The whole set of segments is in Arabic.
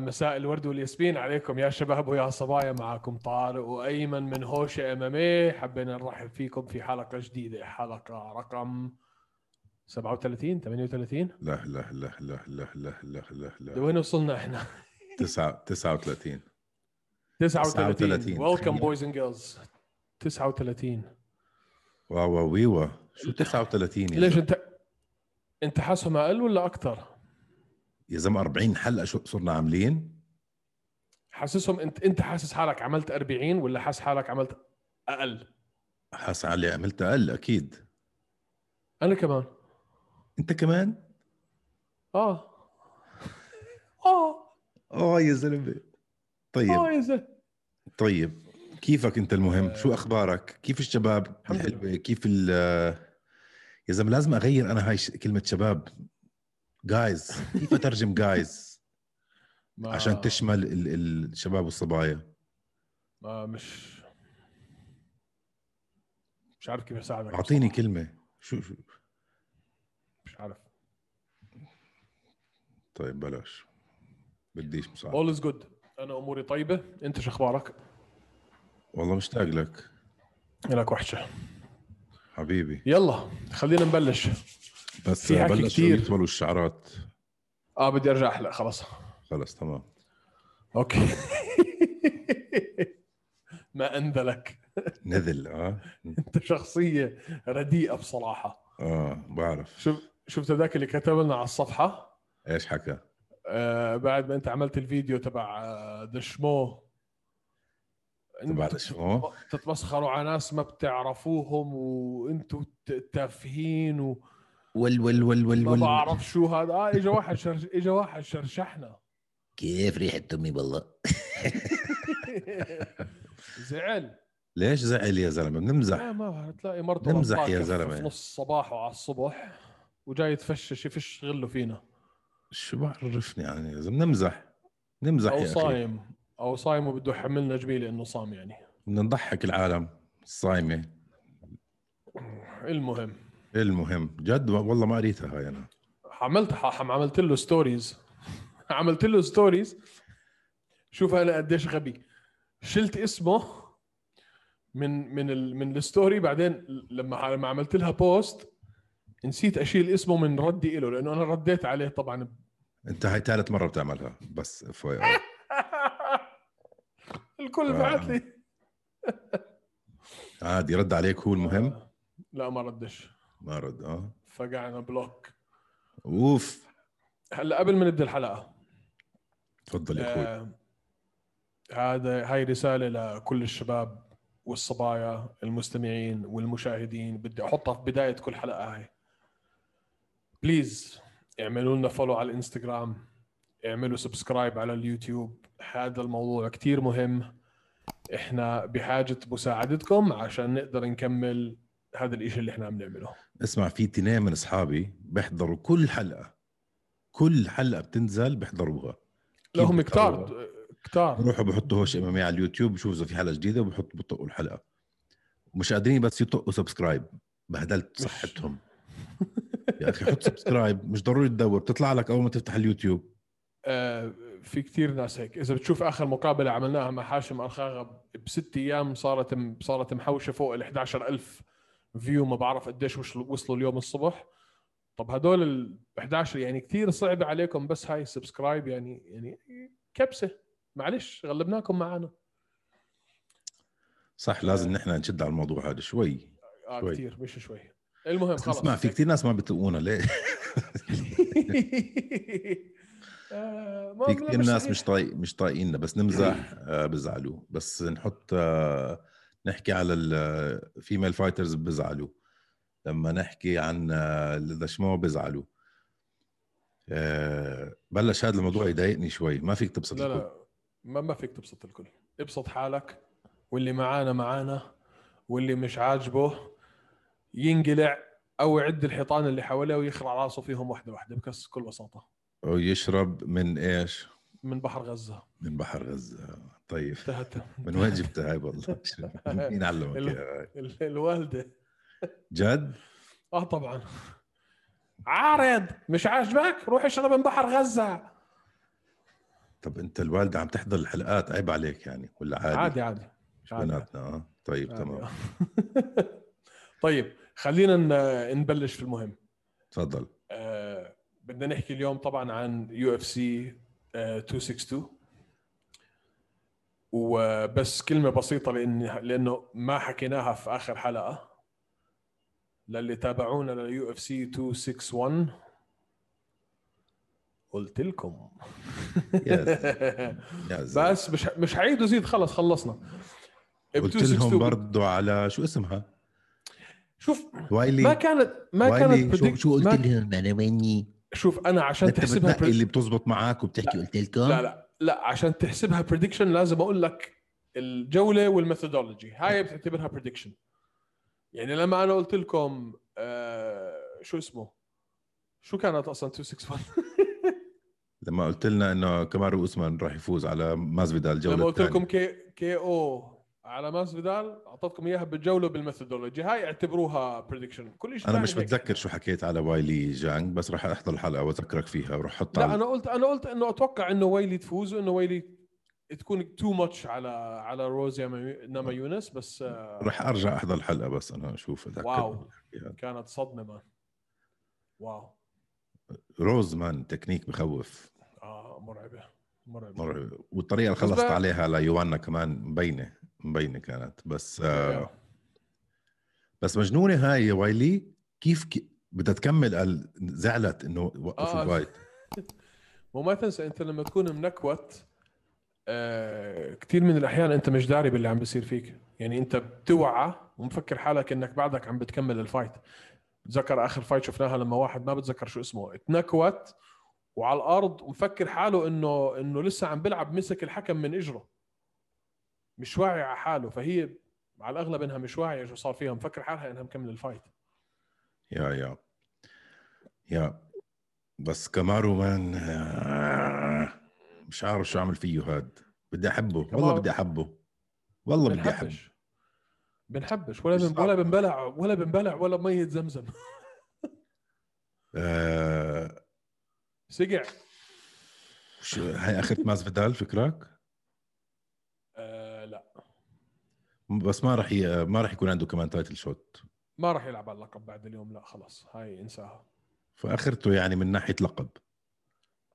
مساء الورد والياسمين عليكم يا شباب ويا صبايا معكم طارق وأيمن من هوشة MMA حبينا نرحب فيكم في حلقة جديدة حلقة رقم 37 38 لا لا لا لا لا لا لا لا لا لوين وصلنا إحنا؟ تسعة 39 39 39. welcome. boys and girls 39 wow wow ويوا شو 39 يا ليش؟ انت أنت حاسهم أقل ولا أكثر؟ يا زلمة 40 حلقة شو صرنا عاملين؟ حاسسهم انت أنت حاسس حالك عملت 40 ولا حاسس حالك عملت أقل؟ حاس علي عملت أقل أكيد. أنا كمان. أنت كمان؟ آه. آه. آه يا زلمة. آه طيب يا زلمة. طيب. كيفك أنت المهم؟ شو أخبارك؟ كيف الشباب. الحمد الحلوة؟ كيف ال يا زلمة لازم أغير أنا هاي كلمة شباب. guys كيف أترجم guys ما عشان تشمل ال- الشباب والصبايا. ما مش مش عارف كيف أساعدك أعطيني بصراحة. كلمة. شو شو؟ مش عارف. طيب بلاش. بديش مساعدة. all is good أنا أموري طيبة. أنت شو أخبارك؟ والله مشتاق لك. لك وحشة. حبيبي. يلا خلينا نبلش. بس في حكي بلشوا كتير. الشعرات آه بدي أرجع أحلق خلاص خلص تمام. أوكي. ما أنذلك. نذل آه. أنت شخصية رديئة بصراحة. آه بعرف. شوف شفت ذاك اللي كتب لنا على الصفحة؟ إيش حكى؟ آه بعد ما أنت عملت الفيديو تبع آه، دشمو تبع أنتوا دشمو؟ تتمسخروا على ناس ما بتعرفوهم وانتوا ت- تافهين وما ول ول ول ول ول بعرف شو هذا. آه اجى واحد شرش... اجى واحد شرشحنا. كيف ريحة امي والله زعل. ليش زعل يا زلمة؟ بنمزح لا ما تلاقي مرته نمزح يا كف زلمة. في نص الصباح وعلى الصبح وجاي يتفشش يفش غله فينا. شو بعرفني يعني يا زلمة؟ نمزح. نمزح أو يا صايم. أو صايم وبده يحملنا جميله إنه صام يعني. بدنا نضحك العالم. الصايمه المهم. المهم. جد والله ما قريتها هاي أنا. عملت عملت له stories عملت له stories شوف أنا قديش غبي. شلت اسمه من من ال من ال story بعدين لما لما عملت لها post نسيت أشيل اسمه من ردي له لأنه أنا رديت عليه طبعا. أنت هاي ثالث مرة بتعملها. بس اف الكل آه. بعت لي عادي رد عليك هو المهم. آه، لا ما ردش. ما رد آه. فقعنا block. أوف. هلا قبل ما نبدأ الحلقة تفضل يا أخوي. آه هذا هاي رسالة لكل الشباب والصبايا المستمعين والمشاهدين. بدي أحطها في بداية كل حلقة هاي. please اعملوا لنا follow على الانستغرام اعملوا subscribe على اليوتيوب. هذا الموضوع كتير مهم. إحنا بحاجة مساعدتكم عشان نقدر نكمل هذا الإشي اللي إحنا عم نعمله. اسمع في اثنين من أصحابي بيحضروا كل حلقة كل حلقة بتنزل بيحضروها. لهم كيف كتار؟ كتار. بروحوا بحطوا هوش إم على اليوتيوب بشوفوا إذا في حلقة جديدة وبحطوا بطقوا الحلقة. مش قادرين بس يطقوا subscribe. بهدلت صحتهم. يا أخي حط subscribe. مش ضروري تدور. بتطلع لك أول ما تفتح اليوتيوب. آه، في كثير ناس هيك. إذا بتشوف آخر مقابلة عملناها مع هاشم ارخاغه بست أيام صارت صارت محوشة فوق ال 11000 view ما بعرف قديش وصلوا اليوم الصبح. طب هدول ال 11 يعني كثير صعب عليكم بس هاي subscribe يعني يعني كبسة. معلش غلبناكم معنا صح لازم نحن نشد على الموضوع هذا شوي. آه شوي. كثير مش شوي. المهم خلص اسمع في كثير ناس ما بتقونا ليه؟ آه، في كثير ناس. مش طايق مش طايقيننا بس نمزح آه، بزعلوا. بس نحط آه، نحكي على ال female fighters بزعلوا. لما نحكي عن ذا شمو بزعلوا. آه، بلش هذا الموضوع يضايقني شوي. ما فيك تبسط لا الكل. لا ما ما فيك تبسط الكل. ابسط حالك واللي معانا معانا واللي مش عاجبه ينقلع أو يعد الحيطان اللي حواليه ويخرع راسه فيهم واحدة واحدة بكس بكل بساطة. ويشرب من إيش؟ من بحر غزة. من بحر غزة. طيب. من وين جبتها هاي والله مين علمك؟ ال- الوالدة. جد؟ آه طبعا. عارض. مش عاجبك روح اشرب من بحر غزة. طب أنت الوالدة عم تحضر الحلقات عيب عليك يعني ولا عادي؟ عادي عادي. مش عادي. بيناتنا آه؟ طيب عادي. تمام. طيب خلينا نبلش في المهم. تفضل. آه، بدنا نحكي اليوم طبعا عن UFC 262 وبس كلمة بسيطة لأن لإنه ما حكيناها في آخر حلقة. للي تابعونا لل UFC 261 قلت لكم. بس مش مش حعيد وزيد خلص خلصنا. قلت 262 لهم برضو على شو اسمها؟ شوف وايلي. ما كانت ما وايلي كانت شو, شو قلت لهم؟ أنا ويني؟ شوف أنا عشان تحسبها اللي بتزبط معك وبتحكي قلت لكم؟ لا لا. لا عشان تحسبها prediction لازم أقول لك الجولة وال methodology هاي بتعتبرها prediction يعني لما أنا قلت لكم آه شو اسمه؟ شو كانت أصلا 261 لما قلت لنا إنه كامارو اوسمان راح يفوز على مازفيدال الجولة لما قلت لكم. K KO على ماس فيدال اعطيتكم إياها بالجولة بال methodology هاي اعتبروها prediction كل شيء أنا مش. متذكر شو حكيت على وايلي جانج بس راح أحضر الحلقة واذكرك فيها وراح أحط لا على... أنا قلت أنا قلت إنه أتوقع إنه ويلي تفوز وإنه ويلي تكون too much على على روزيا نما يونس بس آه، راح أرجع أحضر الحلقة بس أنا أشوف أتذكر. wow. كانت صدمة man wow. روز man technique بخوف آه مرعبة مرعبة. مرة والطريقة اللي خلصت بقى- عليها ليوانا كمان مبينة. مبينه كانت. بس آه بس مجنونة هاي يا وايلي. كيف كي بدها تكمل قال زعلت إنه وقفوا آه. ال fight. وما تنسى أنت لما تكون منكوت آه كثير من الأحيان أنت مش داري باللي عم بيصير فيك. يعني أنت بتوعى ومفكر حالك إنك بعدك عم بتكمل ال fight. بتذكر آخر fight شفناها لما واحد ما بتذكر شو اسمه اتنكوت وعلى الأرض ومفكر حاله إنه إنه لسه عم بيلعب مسك الحكم من إجره. مش واعي على حاله فهي على الأغلب إنها مش واعية شو صار فيها مفكر حالها إنها مكملة ال fight يا يا يا. بس كامارو مان مش عارف شو اعمل فيه هاد. بدي أحبه والله بدي أحبه. والله بدي أحبه. بنحبش. ولا بن... ولا. بنبلع ولا بنبلع ولا مية زمزم. آه. سقع. شو هاي اخرة ماز فيدال فكرك آه لا بس ما راح ي... ما راح يكون عنده كمان title shot ما راح يلعب على اللقب بعد اليوم لا خلاص هاي انساها. فآخرته يعني من ناحية لقب.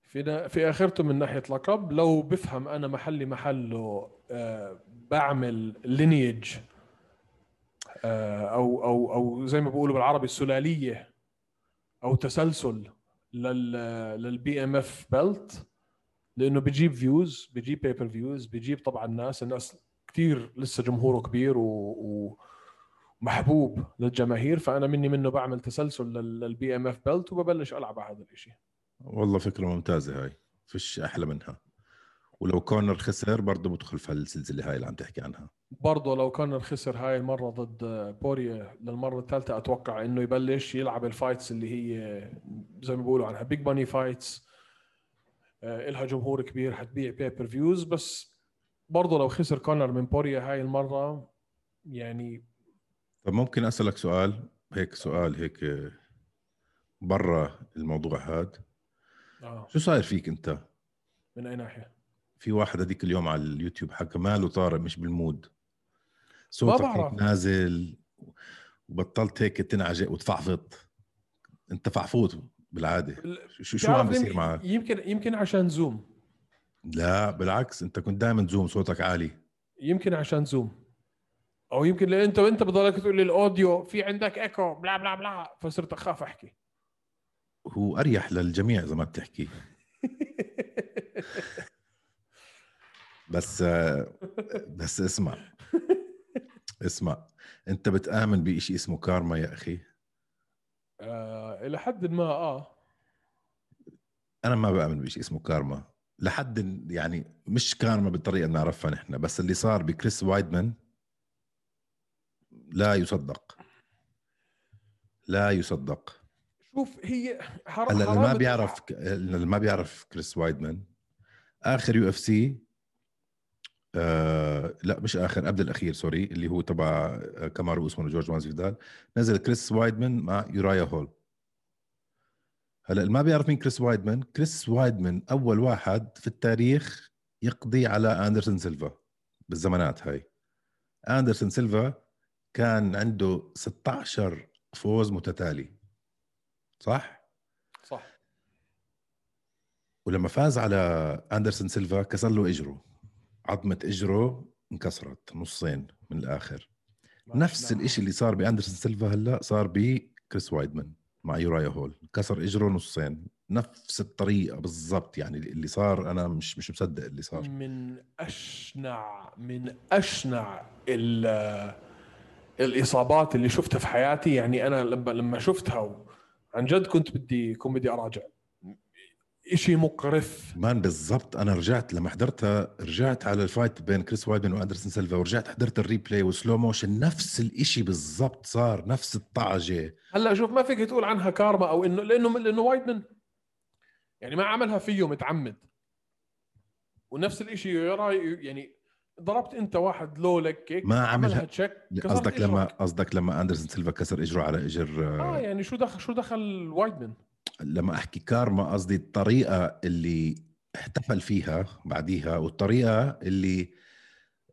في في آخرته من ناحية لقب لو بفهم أنا محلي محله آه بعمل lineage آه أو أو أو زي ما بيقولوا بالعربي السلالية أو تسلسل لل لل BMF belt لأنه بجيب views بجيب pay-per-views بجيب طبعا ناس الناس كثير لسه جمهوره كبير و, و محبوب للجماهير فأنا مني منه بعمل تسلسل لل BMF belt وببلش ألعب على هذا الشيء والله فكرة ممتازة هاي فيش أحلى منها. ولو كونر خسر برضه بدخل في السلسله هاي اللي عم تحكي عنها. برضه لو كان خسر هاي المرة ضد بوريا للمرة الثالثة أتوقع إنه يبلش يلعب ال fights اللي هي زي ما بيقولوا عنها big money fights إلها جمهور كبير حتبيع pay-per-views بس برضه لو خسر كونر من بوريا هاي المرة يعني طب ممكن أسألك سؤال؟ هيك سؤال هيك برا الموضوع هاد. آه. شو صاير فيك أنت؟ من أي ناحية؟ في واحد هذيك اليوم على اليوتيوب حكى ماله طارق مش بال mood. صوتك هيك. نازل وبطلت هيك تنعجق وتفعفط. أنت فعفوط بالعادة. شو شو عم بيصير معك؟ يمكن يمكن عشان Zoom لا بالعكس انت كنت دائما Zoom صوتك عالي. يمكن عشان Zoom أو يمكن لأن انت أنت بضلك تقول لي ال audio في عندك echo blah blah blah فصرت أخاف أحكي. هو أريح للجميع إذا ما بتحكي. بس بس اسمع. اسمع. أنت بتآمن بشيء اسمه كارما يا أخي؟ آه إلى حد ما آه. أنا ما بآمن بشيء اسمه كارما. لحد يعني مش كارما بالطريقة اللي نعرفها نحن بس اللي صار بكريس وايدمان لا يصدق. لا يصدق. شوف هي حر... هلا اللي حرام ما بيعرف اللي ما بيعرف كريس وايدمان آخر UFC آه لا مش آخر قبل الأخير sorry اللي هو تبع آه، كامارو اوسمان وجورج مازفيدال نزل كريس وايدمان مع يورايا هول. هلا اللي ما بيعرف مين كريس وايدمان كريس وايدمان أول واحد في التاريخ يقضي على أندرسون سيلفا بالزمانات هاي. أندرسون سيلفا كان عنده 16 فوز متتالي. صح؟ صح. ولما فاز على أندرسون سيلفا كسر له إجره. عظمة إجره انكسرت نصين من الآخر. نفس الشيء اللي صار بأندرسون سيلفا هلا صار بكريس وايدمان. مع يورايا هول. كسر إجره نصين. نفس الطريقة بالضبط يعني اللي صار أنا مش مش مصدق اللي صار. من اشنع من أشنع الإصابات اللي شفتها في حياتي. يعني أنا لما لما شفتها عن جد كنت بدي كنت بدي أراجع. شيء مقرف. man بالضبط أنا رجعت لما حضرتها رجعت على ال fight بين كريس وايدن وأندرسون سيلفا ورجعت حضرت ال replay و slow motion نفس الشيء بالضبط صار نفس الطعجة. هلأ شوف ما فيك تقول عنها كارما أو إنه لأنه لأنه وايدن يعني ما عملها فيه متعمد. ونفس الشيء يعني ضربت أنت واحد لو لك ما عملها check قصدك لما قصدك لما أندرسون سيلفا كسر إجره على إجر آه يعني شو دخل شو دخل وايدمان لما أحكي كارما قصدي الطريقة اللي احتفل فيها بعديها والطريقة اللي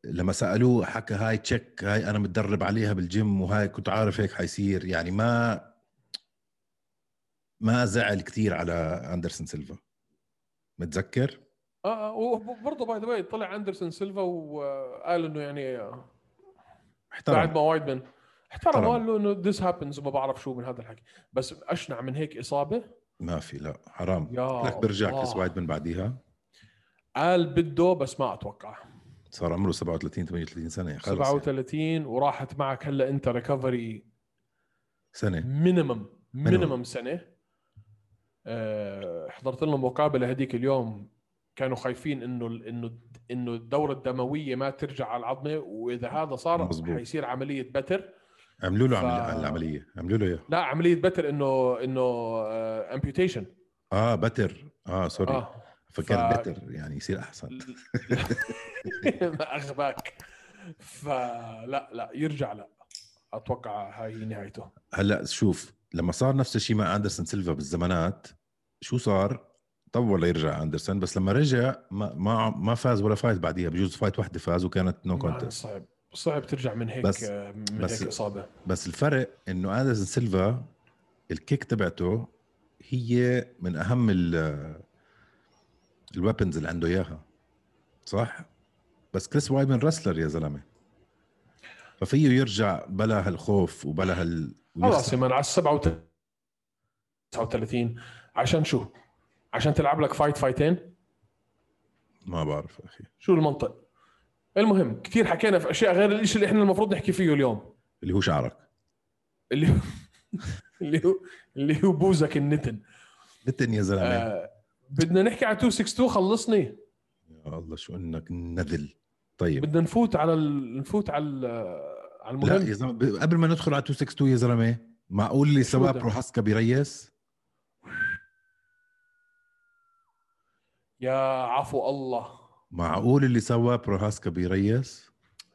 لما سألوه حكى هاي تشيك هاي أنا متدرب عليها بالجيم وهاي كنت عارف هيك حيصير يعني ما ما زعل كثير على أندرسون سيلفا متذكر؟ آه, وبرضه باي ذا واي طلع أندرسون سيلفا وقال إنه يعني احترم بعد ما وايدمان احترم. وقال له إنه this happens وما بعرف شو من هذا الحكي. بس أشنع من هيك إصابة؟ ما في لا. حرام. لك برجع كريس وايدمان بعديها. قال بده بس ما أتوقع. صار عمره 37 38 سنة خلص. 37 وراحت معك هلأ أنت recovery سنة. minimum minimum سنة. أه حضرت لهم مقابلة هذيك اليوم. كانوا خايفين إنه إنه إنه الدورة الدموية ما ترجع على العظمة وإذا هذا صار مزبوط. حيصير عملية بتر عملوا له ف... العملية. عملوا له اياها لا عملية بتر إنه إنه amputation آه بتر. آه sorry آه. فكان ف... بتر يعني يصير أحسن. اغباك فلا لا يرجع لا. أتوقع هاي نهايته. هلأ شوف لما صار نفس الشيء مع أندرسون سيلفا بالزمانات شو صار؟ طول ليرجع أندرسون بس لما رجع ما ما ما فاز ولا fight بعديها بجوز fight واحدة فاز وكانت no contest صعب. صعب ترجع من هيك بس من بس هيك إصابة. بس الفرق إنه اندرسون سيلفا ال kick تبعته هي من أهم ال weapons اللي عنده إياها صح؟ بس كريس وايدمان wrestler يا زلمة. ففيه يرجع بلا هالخوف وبلا هال خلاص يا man على 37 عشان شو؟ عشان تلعب لك fight فايتين ما بعرف أخي. شو المنطق؟ المهم كثير حكينا في أشياء غير الشيء اللي إحنا المفروض نحكي فيه اليوم. اللي هو شعرك. اللي هو اللي هو اللي هو بوزك النتن. نتن يا زلمة. آه بدنا نحكي على 262 خلصني. يا الله شو إنك نذل. طيب. بدنا نفوت على ال... نفوت على ال... على المهم. لا يا زلمة قبل ما ندخل على 262 يا زلمة معقول اللي سواه بروهاسكا بريس؟ يا عفو الله. معقول اللي سواه بروهاسكا بريس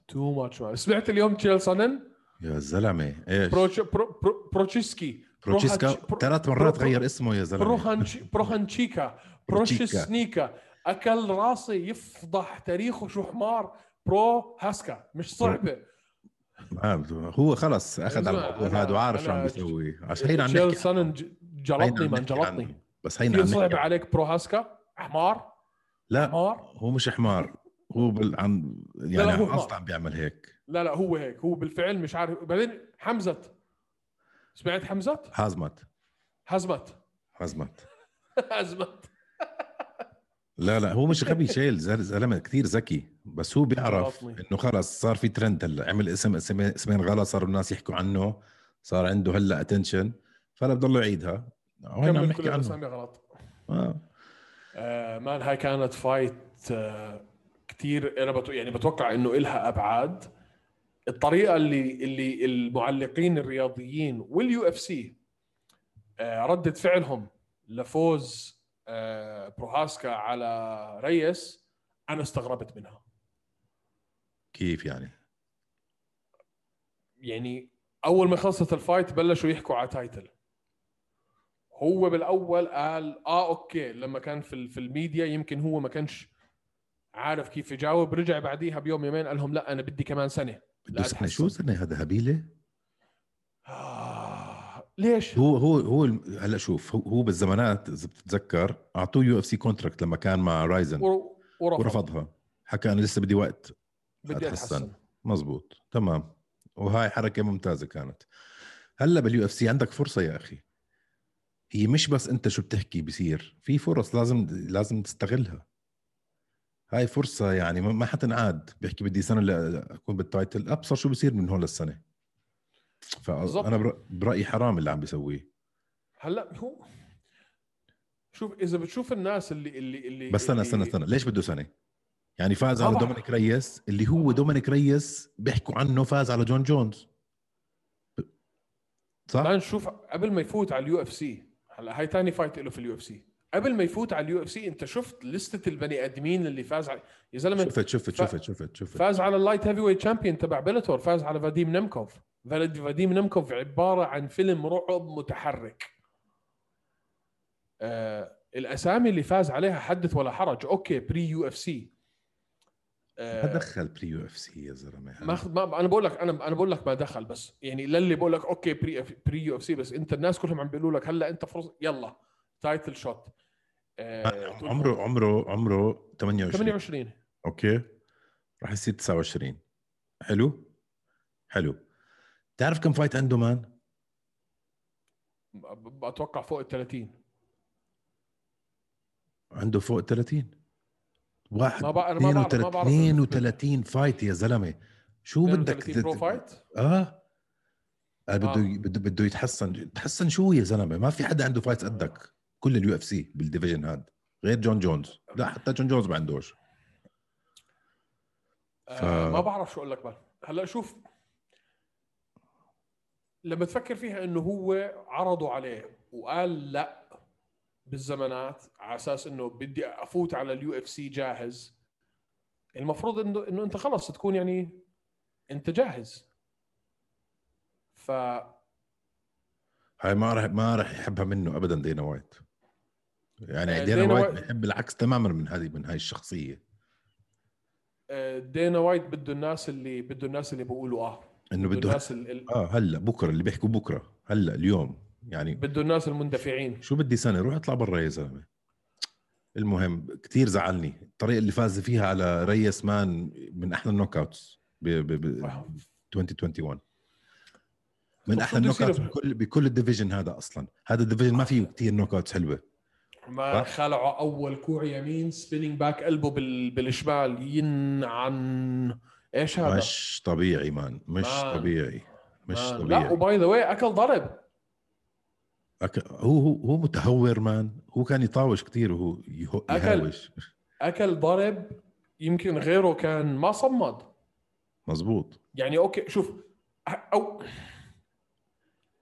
too much سمعت اليوم تشيل سانن يا زلمة إيش؟ بروش برو برو بروتشيسكي بروتشيسكا ثلاث مرات غير اسمه يا زلمة. بروخانش بروخانشيكا بروشيسنيكا. أكل راسي يفضح تاريخه شو حمار. برو هاسكا مش صعبة. هو خلص أخذ على الموضوع هذا وعارف شو عم بيسوي. عشان هينا عم نحكي. جلطني من جلطني. بس هينا عم صعب عليك برو هاسكا حمار. لا حمار؟ هو مش حمار. هو بال... عن يعني لا أصلا عم بيعمل هيك. لا لا هو هيك. هو بالفعل مش عارف. بعدين حمزة سمعت حمزة؟ حزمت. حزمت. حزمت. حزمت. لا لا هو مش غبي تشيل زلمة كثير ذكي. بس هو بيعرف إنه خلص صار في ترند هلأ. عمل اسم اسمين غلط صاروا الناس يحكوا عنه. صار عنده هلأ attention فلا بضل يعيدها. عم نحكي عنه. غلط. آه. آه man هاي كانت fight آه كثير أنا بتو يعني بتوقع إنه إلها أبعاد. الطريقة اللي اللي المعلقين الرياضيين وال UFC ردة فعلهم لفوز آه بروهاسكا على ريس أنا استغربت منها. كيف يعني؟ يعني أول ما خلصت ال fight بلشوا يحكوا على title هو بالأول قال آه okay لما كان في في الميديا يمكن هو ما كانش عارف كيف يجاوب. رجع بعديها بيوم يومين قال لهم لا أنا بدي كمان سنة. لا سنة. شو سنة هذا؟ هبيله آه. ليش؟ هو هو هو هلا شوف هو, هو بالزمانات إذا بتتذكر أعطوه UFC contract لما كان مع رايزن ور- ورفض. ورفضها. حكى أنا لسه بدي وقت. بدي أتحسن. اتحسن مزبوط. تمام. وهاي حركة ممتازة كانت. هلا بال UFC عندك فرصة يا أخي. هي مش بس انت شو بتحكي بصير في فرص لازم لازم تستغلها هاي فرصة يعني ما حتنعاد بيحكي بدي سنة أكون بال title أبصر شو بصير من هون للسنة برأ- برأيي حرام اللي عم بيسويه هلأ هو شوف إذا بتشوف الناس اللي اللي اللي بس استنى استنى استنى ليش بده سنة؟ يعني فاز على. دومينيك ريس اللي هو دومينيك ريس بيحكوا عنه فاز على جون جونز صح؟ نشوف قبل ما يفوت على ال UFC هلا هاي ثاني fight له في ال UFC قبل ما يفوت على ال UFC انت شفت لستة البني آدمين اللي فاز على يا زلمة شفت شفت شفت شفت شفت فاز على ال light heavyweight champion تبع بيلاتور فاز على فاديم نمكوف. فاديم نمكوف عبارة عن فيلم رعب متحرك. آه الأسامي اللي فاز عليها حدث ولا حرج. okay pre UFC ما دخل pre UFC يا زلمة؟ ما, أنا بقول لك أنا أنا بقول لك ما دخل بس. يعني للي بقول لك okay pre pre UFC بس أنت الناس كلهم عم بيقولوا لك هلأ أنت فرصه يلا title shot آه تقول عمره عمره عمره 28 28 okay. راح يصير 29 حلو؟ حلو. تعرف كم fight عنده man؟ أتوقع فوق ال 30 عنده فوق 30 واحد ما بع- أنا ما بعرف- ما بعرف. 32 fight يا زلمة. شو بدك 32 pro fight آه. آه، بده آه. بده بده يتحسن يتحسن شو يا زلمة. ما في حدا عنده fights قدك. كل ال UFC بال division هاد. غير جون جونز لا حتى جون جونز ما عندوش. آه ف- ما بعرف شو أقول لك بقى. هلأ شوف لما تفكر فيها إنه هو عرضوا عليه وقال لأ بالزمانات على أساس إنه بدي أفوت على ال UFC جاهز. المفروض إنه إنه أنت خلص تكون يعني أنت جاهز. ف هاي ما راح ما راح يحبها منه ابدا دينا وايت. يعني آه، دينا دينا وايت بيحب العكس تماما من هذه من هاي الشخصية. آه، دينا وايت بده الناس اللي بده الناس اللي بيقولوا آه. إنه بده الناس ال- ال- آه هلأ بكرة اللي بيحكوا بكرة. هلأ اليوم. يعني بده الناس المندفعين. شو بدي سنة؟ روح اطلع برا يا زلمة. المهم كثير زعلني. الطريقة اللي فاز فيها على ريس man من أحلى ال knockouts ب ب ب 2021 من أحلى ال knockouts بكل بكل ال division هذا أصلا. هذا ال division ما فيه كثير knockouts حلوة. ما؟ خلعوا أول كوع يمين spinning back قلبه بال... بالشمال. ينعن. إيش هذا؟ مش طبيعي man. مش man. طبيعي. مش man. لا طبيعي. و by the way أكل ضرب. هو هو هو متهور man. هو كان يطاوش كثير وهو. يهاوش. أكل ضرب يمكن غيره كان ما صمد. مزبوط. يعني okay شوف أو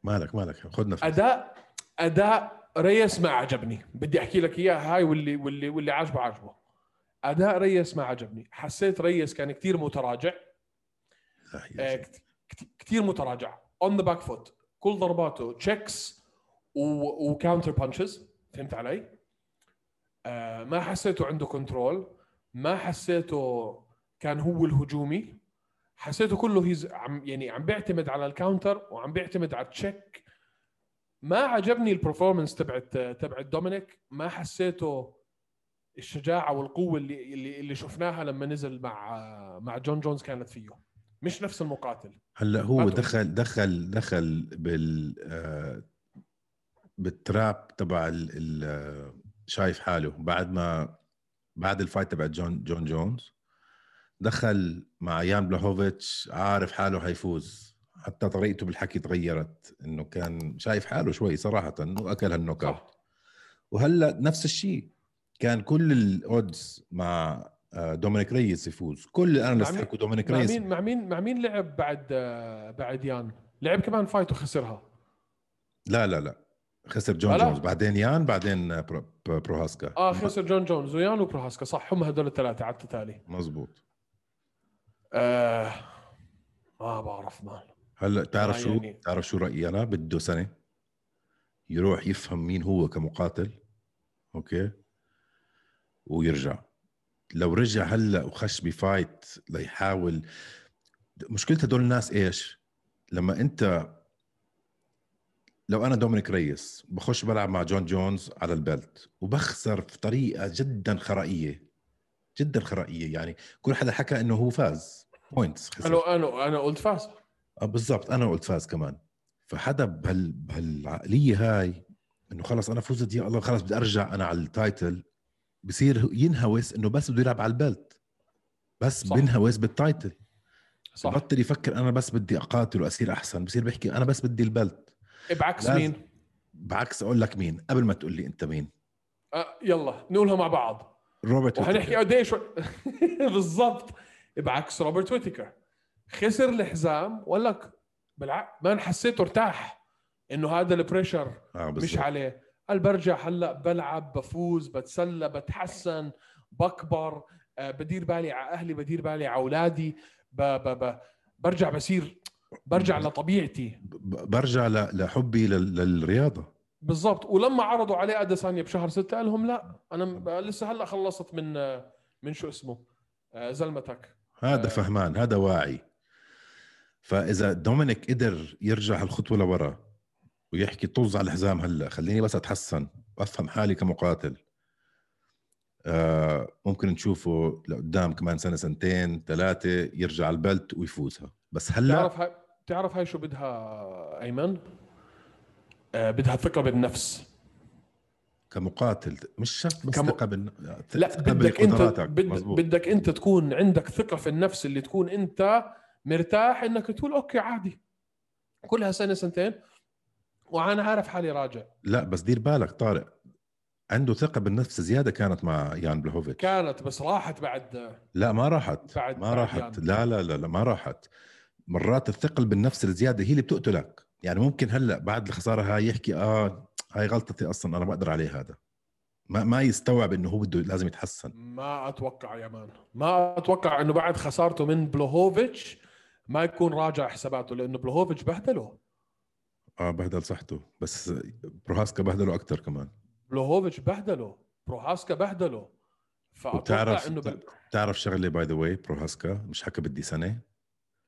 مالك مالك خذ نفس أداء أداء ريس ما عجبني. بدي أحكي لك إياه هاي واللي واللي واللي عاجبه عاجبه. أداء ريس ما عجبني. حسيت ريس كان كثير متراجع. آه، كثير متراجع. on the back foot كل ضرباته. checks و counter punches فهمت علي؟ آه ما حسيته عنده control ما حسيته كان هو الهجومي. حسيته كله هيز عم يعني عم بيعتمد على ال counter وعم بيعتمد على ال check ما عجبني ال performance تبعت تبعت دومينيك ما حسيته الشجاعة والقوة اللي اللي اللي شفناها لما نزل مع مع جون جونز كانت فيه. مش نفس المقاتل. هلأ هو. دخل دخل دخل بال آه، بالتراب تبع ال ال شايف حاله بعد ما بعد ال fight تبع جون جون جونز. دخل مع يان بلاهوفيتش عارف حاله حيفوز. حتى طريقته بالحكي تغيرت إنه كان شايف حاله شوي صراحة واكل هال knockout. وهلأ نفس الشيء كان كل ال odds مع آه، دومينيك ريس يفوز. كل ال analyst مع حكوا دومينيك مع ريس. مين؟ مع مين؟ مع مين لعب بعد آه، بعد يان؟ لعب كمان fight وخسرها. لا لا لا. خسر جون لا. جونز بعدين يان بعدين برو بروهاسكا. آه خسر جون جونز ويان وبروهاسكا صح هم هدول الثلاثة على التتالي. مزبوط آه ما بعرف man. هلا تعرف شو؟ يعني- تعرف شو رأيي أنا؟ بده سنة يروح يفهم مين هو كمقاتل okay؟ ويرجع. لو رجع هلا وخش ب fight ليحاول مشكلة هدول الناس إيش؟ لما أنت لو أنا دومينيك ريس بخش بلعب مع جون جونز على ال belt وبخسر في طريقة جدا خرائية جدا خرائية. يعني كل حدا حكى إنه هو فاز. points أنا أنا أنا قلت فاز. آه بالضبط. أنا قلت فاز كمان. فحدا بهال بهالعقلية هاي إنه خلص أنا فزت يا الله خلص بدي أرجع أنا على ال title بصير ينهوس إنه بس بده يلعب على ال belt. بس صح. بينهوس بال title صح. بطل يفكر أنا بس بدي اقاتل واصير أحسن. بصير بيحكي أنا بس بدي ال belt. بعكس مين؟ بعكس أقول لك مين. قبل ما تقول لي أنت مين. أه يلا نقولها مع بعض. روبرت وحنحكي قديش بالضبط. بعكس روبرت ويتيكر. خسر الحزام وقال لك بالعكس ما حسيته ارتاح. إنه هذا ال pressure آه مش عليه. قال برجع هلأ بلعب بفوز بتسلى بتحسن بكبر. أه بدير بالي على أهلي بدير بالي على أولادي. ب ب ب برجع بصير برجع لطبيعتي. برجع لحبي للرياضة. بالضبط. ولما عرضوا عليه أديسانيا بشهر ستة قال لهم لا أنا لسه هلأ خلصت من من شو اسمه آه، زلمتك. هذا آه. فهمان هذا واعي. فإذا دومينيك قدر يرجع هالخطوة لورا ويحكي طز على الحزام هلأ خليني بس أتحسن وافهم حالي كمقاتل. آه ممكن نشوفه لقدام كمان سنة سنتين ثلاثة يرجع البلت ويفوزها. بس هلا تعرف هاي تعرف هاي شو بدها أيمن؟ آه بدها ثقة بالنفس. كمقاتل مش شرط بس كم... ثقة بالن... لا بدك انت بد... بدك أنت تكون عندك ثقة في النفس اللي تكون أنت مرتاح إنك تقول أوكي عادي. كلها سنة سنتين وأنا عارف حالي راجع. لا بس دير بالك طارق عنده ثقة بالنفس زيادة كانت مع يان بلهوفيتش كانت بس راحت بعد. لا ما راحت بعد ما راحت. لا لا لا لا ما راحت. مرات الثقة بالنفس الزيادة هي اللي بتقتلك. يعني ممكن هلأ بعد الخسارة هاي يحكي آه هاي غلطتي أصلا أنا بقدر عليه هذا. ما ما يستوعب إنه هو بده لازم يتحسن. ما أتوقع يا man. ما أتوقع إنه بعد خسارته من بلوهوفيتش ما يكون راجع حساباته لأنه بلوهوفيتش بهدله. آه بهدل صحته. بس بروهاسكا بهدله أكثر كمان. بلوهوفيتش بهدله. بروهاسكا بهدله. فأتوقع إنه. بتعرف شغلة by the way بروهاسكا مش حكى بدي سنة.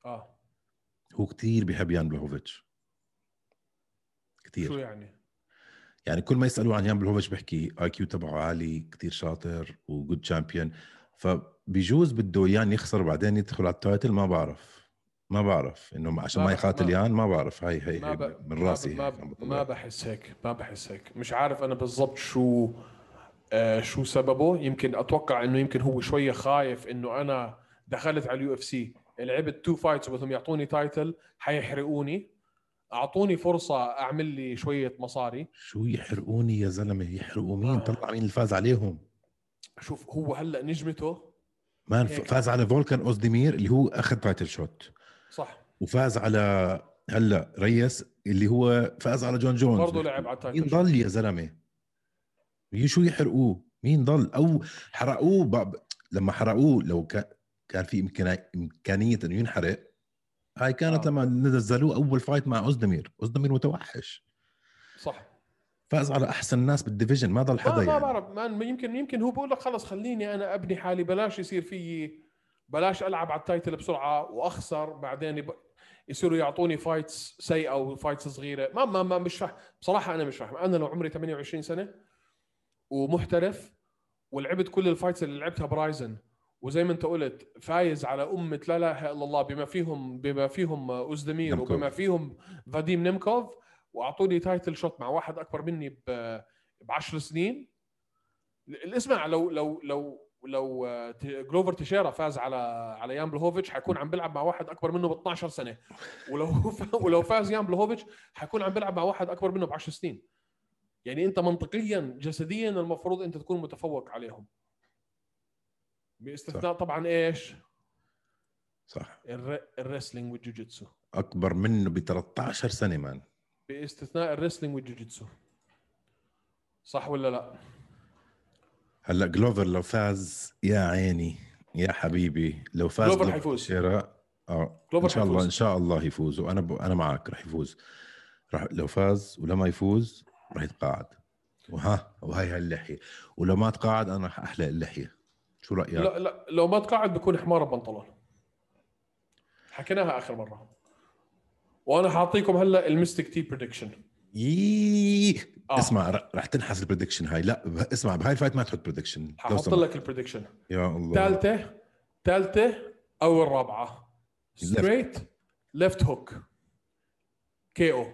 آه. هو كتير بيحب يان بلوهوفيتش كتير. شو يعني؟ يعني كل ما يسألوه عن يان بلوهوفيتش بيحكي IQ تبعه عالي كتير شاطر و good champion فبيجوز بده يان يخسر وبعدين يدخل على ال title ما بعرف. ما بعرف إنه عشان ما, ما يقاتل يان ما بعرف. هاي هي, ما ب... من راسي ما, ب... ما بحس هيك ما بحس هيك. مش عارف أنا بالضبط شو آه شو سببه. يمكن أتوقع إنه يمكن هو شوية خايف إنه أنا دخلت على ال UFC لعبت two fights وبدهم يعطوني title حيحرقوني. أعطوني فرصة أعمل لي شوية مصاري. شو يحرقوني يا زلمة؟ يحرقوا مين؟ آه. طلع مين اللي فاز عليهم؟ شوف هو هلأ نجمته. man فاز على فولكان أوزديمير اللي هو أخذ title shot صح. وفاز على هلأ ريس اللي هو فاز على جون جونز. برضه لعب على ال title مين ضل يا زلمة؟ شو يحرقوه؟ مين ضل؟ أو حرقوه ب... لما حرقوه لو كان كان في إمكانية إنه ينحرق هاي كانت آه. لما نزلوه أول fight مع أوزدمير. أوزدمير متوحش. صح. فاز على أحسن ناس بال division ما ضل حدا ما, يعني. ما بعرف. ما يمكن يمكن هو بقول لك خلص خليني أنا أبني حالي بلاش يصير في بلاش ألعب على ال title بسرعة وأخسر بعدين يب... يصيروا يعطوني fights سيئة و fights صغيرة. ما ما, ما مش فاهم. بصراحة أنا مش فاهم. أنا لو عمري 28 سنة ومحترف ولعبت كل ال fights اللي لعبتها ب Rizin وزي ما انت قلت فايز على أمة لا إله إلا الله بما فيهم بما فيهم أوزدمير وبما فيهم فاديم نيمكوف وأعطوني title shot مع واحد أكبر مني ب 10 سنين. اسمع لو لو لو لو جلوفر تيشيرا فاز على على يان بلوهوفيتش حيكون عم بيلعب مع واحد أكبر منه ب 12 سنة. ولو ولو فاز يان بلوهوفيتش حيكون عم بيلعب مع واحد أكبر منه ب 10 سنين. يعني أنت منطقيا جسديا المفروض أنت تكون متفوق عليهم. باستثناء طبعا إيش؟ صح. الريسلينج والجوجيتسو. أكبر منه ب 13 سنة man. بإستثناء ال wrestling وال jiu-jitsu. صح ولا لا؟ هلأ جلوفر لو فاز يا عيني يا حبيبي لو فاز جلوفر حيفوز. آه إن شاء الله إن شاء الله يفوز. وأنا ب... أنا معك رح يفوز. رح لو فاز ولما يفوز رح يتقاعد. وها وهي هاللحية. ولو ما تقاعد أنا رح أحلق اللحية. شو رأيك؟ لا لا لو ما تقاعد بكون حمار بنطلون حكيناها آخر مرة. وأنا حاعطيكم هلأ ال mystic T prediction يي آه. اسمع رح تنحس ال prediction هاي. لا اسمع بهاي ال fight ما تحط prediction ححط لك ال prediction يا الله. ثالثه ثالثه أو الرابعة. straight left hook KO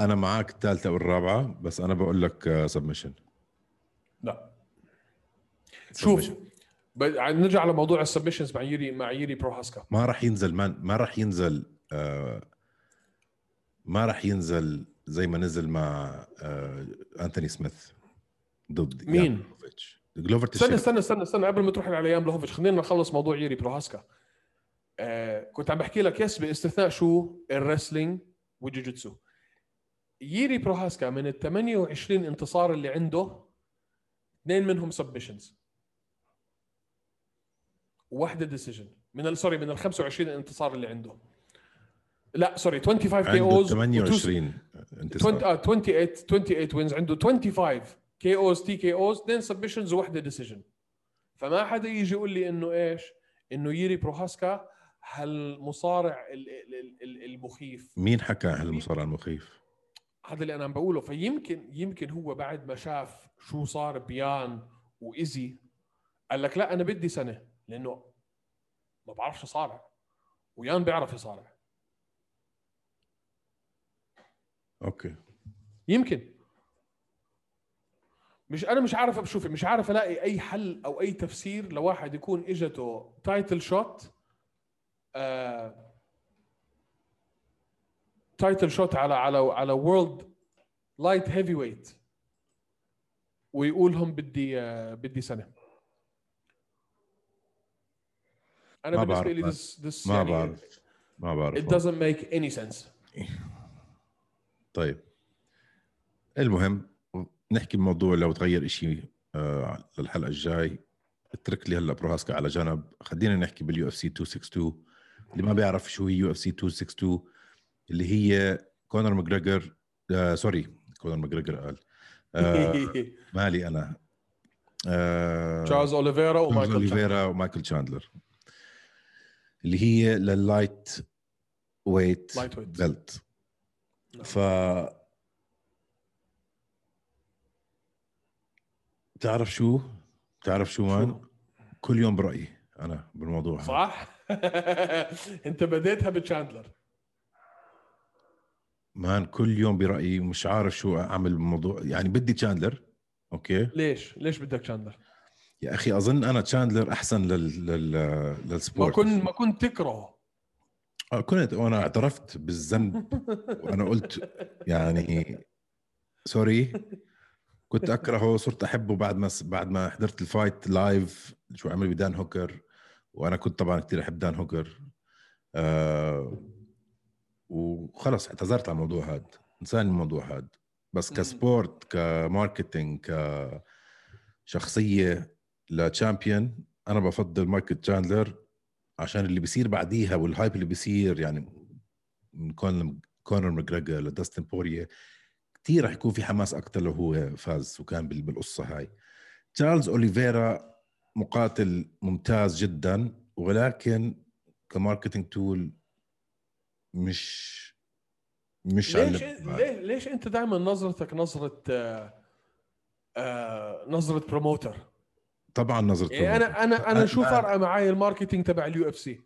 أنا معك الثالثه والرابعه بس أنا بقول لك submission لا شوف نرجع على موضوع ال submissions مع ييري مع ييري بروهاسكا ما راح ينزل ما, ما راح ينزل آه ما راح ينزل زي ما نزل مع آه انتوني سميث ضد مين؟ جلوفر استنى استنى استنى استنى قبل ما تروح على يان بلوهوفيتش خلينا نخلص موضوع ييري بروهاسكا آه كنت عم بحكي لك yes باستثناء شو؟ ال wrestling وال jiu-jitsu ييري بروهاسكا من ال 28 انتصار اللي عنده اثنين منهم submissions وواحده decision من sorry من ال 25 انتصار اللي عنده. لا sorry 25 KOs 28 انتصار. 20 آه 28 28 wins عنده 25 KOs TKOs اثنين submissions وواحده decision فما حدا يجي يقول لي إنه إيش؟ إنه ييري بروهاسكا هالمصارع ال- ال- ال- المخيف. مين حكى هالمصارع المخيف؟ هذا اللي أنا عم بقوله. فيمكن يمكن هو بعد ما شاف شو صار بيان وإيزي قال لك لا أنا بدي سنة. لأنه ما بعرفش اصارع ويان بيعرف يصارع. okay. يمكن. مش أنا مش عارف بشوف مش عارف ألاقي أي حل أو أي تفسير لواحد يكون إجته title shot آه title shot على على على world light heavyweight ويقول هم بدي آه بدي سنة. أنا ما بالنسبة لي this, this ما يعني بعرف ما بعرف it doesn't make any sense. طيب. المهم نحكي بموضوع لو تغير إشي آه للحلقة الجاي. اترك لي هلا بروهاسكا على جنب. خلينا نحكي بال UFC 262 اللي ما بيعرف شو هي UFC 262 اللي هي كونر ماجريجر آه sorry كونر ماجريجر قال. آه مالي أنا. آه تشارلز اوليفيرا ومايكل اوليفيرا ومايكل تشاندلر اللي هي لل lightweight lightweight belt. ف تعرف شو؟ تعرف شو man؟ كل يوم برأيي أنا بالموضوع هذا. صح؟ أنت بديتها بتشاندلر. man كل يوم برأيي مش عارف شو أعمل بالموضوع. يعني بدي تشاندلر okay؟ ليش؟ ليش بدك تشاندلر؟ يا أخي أظن أنا تشاندلر أحسن لل... لل... ما لل sport كنت ما كنت تكرهه آه، كنت وأنا اعترفت بالذنب. وأنا قلت يعني sorry كنت أكرهه صرت أحبه بعد ما بعد ما حضرت ال fight live شو عمل بدان هوكر. وأنا كنت طبعا كثير أحب دان هوكر. آه وخلص اعتذرت عن الموضوع هذا انسان الموضوع هذا بس. ك sport ك marketing كشخصية ل champion أنا بفضل مايكل تشاندلر عشان اللي بيصير بعديها وال hype اللي بيصير يعني من كون كونر ماجريجر لداستن بوريه كثير رح يكون في حماس أكثر لو هو فاز وكان بال- بالقصة هاي. تشارلز أوليفيرا مقاتل ممتاز جدا ولكن ك marketing tool مش مش ليش ليه ليش أنت دائما نظرتك نظرة آه آه نظرة promoter طبعا نظرة يعني أنا أنا أنا شو فارقة معي ال marketing تبع ال UFC؟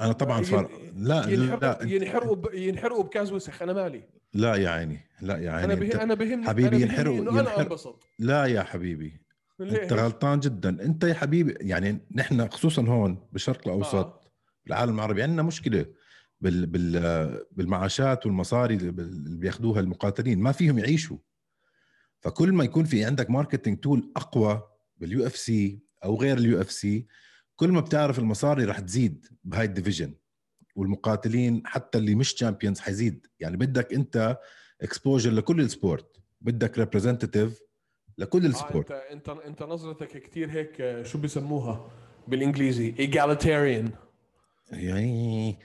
أنا طبعا فارق. لا ينحرقوا لا ينحرقوا ب- ينحرقوا بجاز وسخ. أنا مالي. لا يا عيني لا يا عيني. أنا به... أنا بهمني حبيبي أنا بهمني ينحرقوا- إنه أنا ينحرق- أنبسط. لا يا حبيبي. ليه؟ أنت غلطان جدا. أنت يا حبيبي يعني نحن خصوصا هون بالشرق الأوسط آه. بالعالم العربي عندنا مشكلة بال بال بالمعاشات والمصاري اللي بياخذوها المقاتلين. ما فيهم يعيشوا. فكل ما يكون في عندك marketing tool أقوى بال UFC أو غير ال UFC كل ما بتعرف المصاري رح تزيد بهاي ال division والمقاتلين حتى اللي مش champions حيزيد. يعني بدك أنت exposure لكل ال sport بدك representative لكل آه ال sport انت انت أنت نظرتك كثير هيك آه، شو بيسموها بالإنجليزي؟ egalitarian. يعني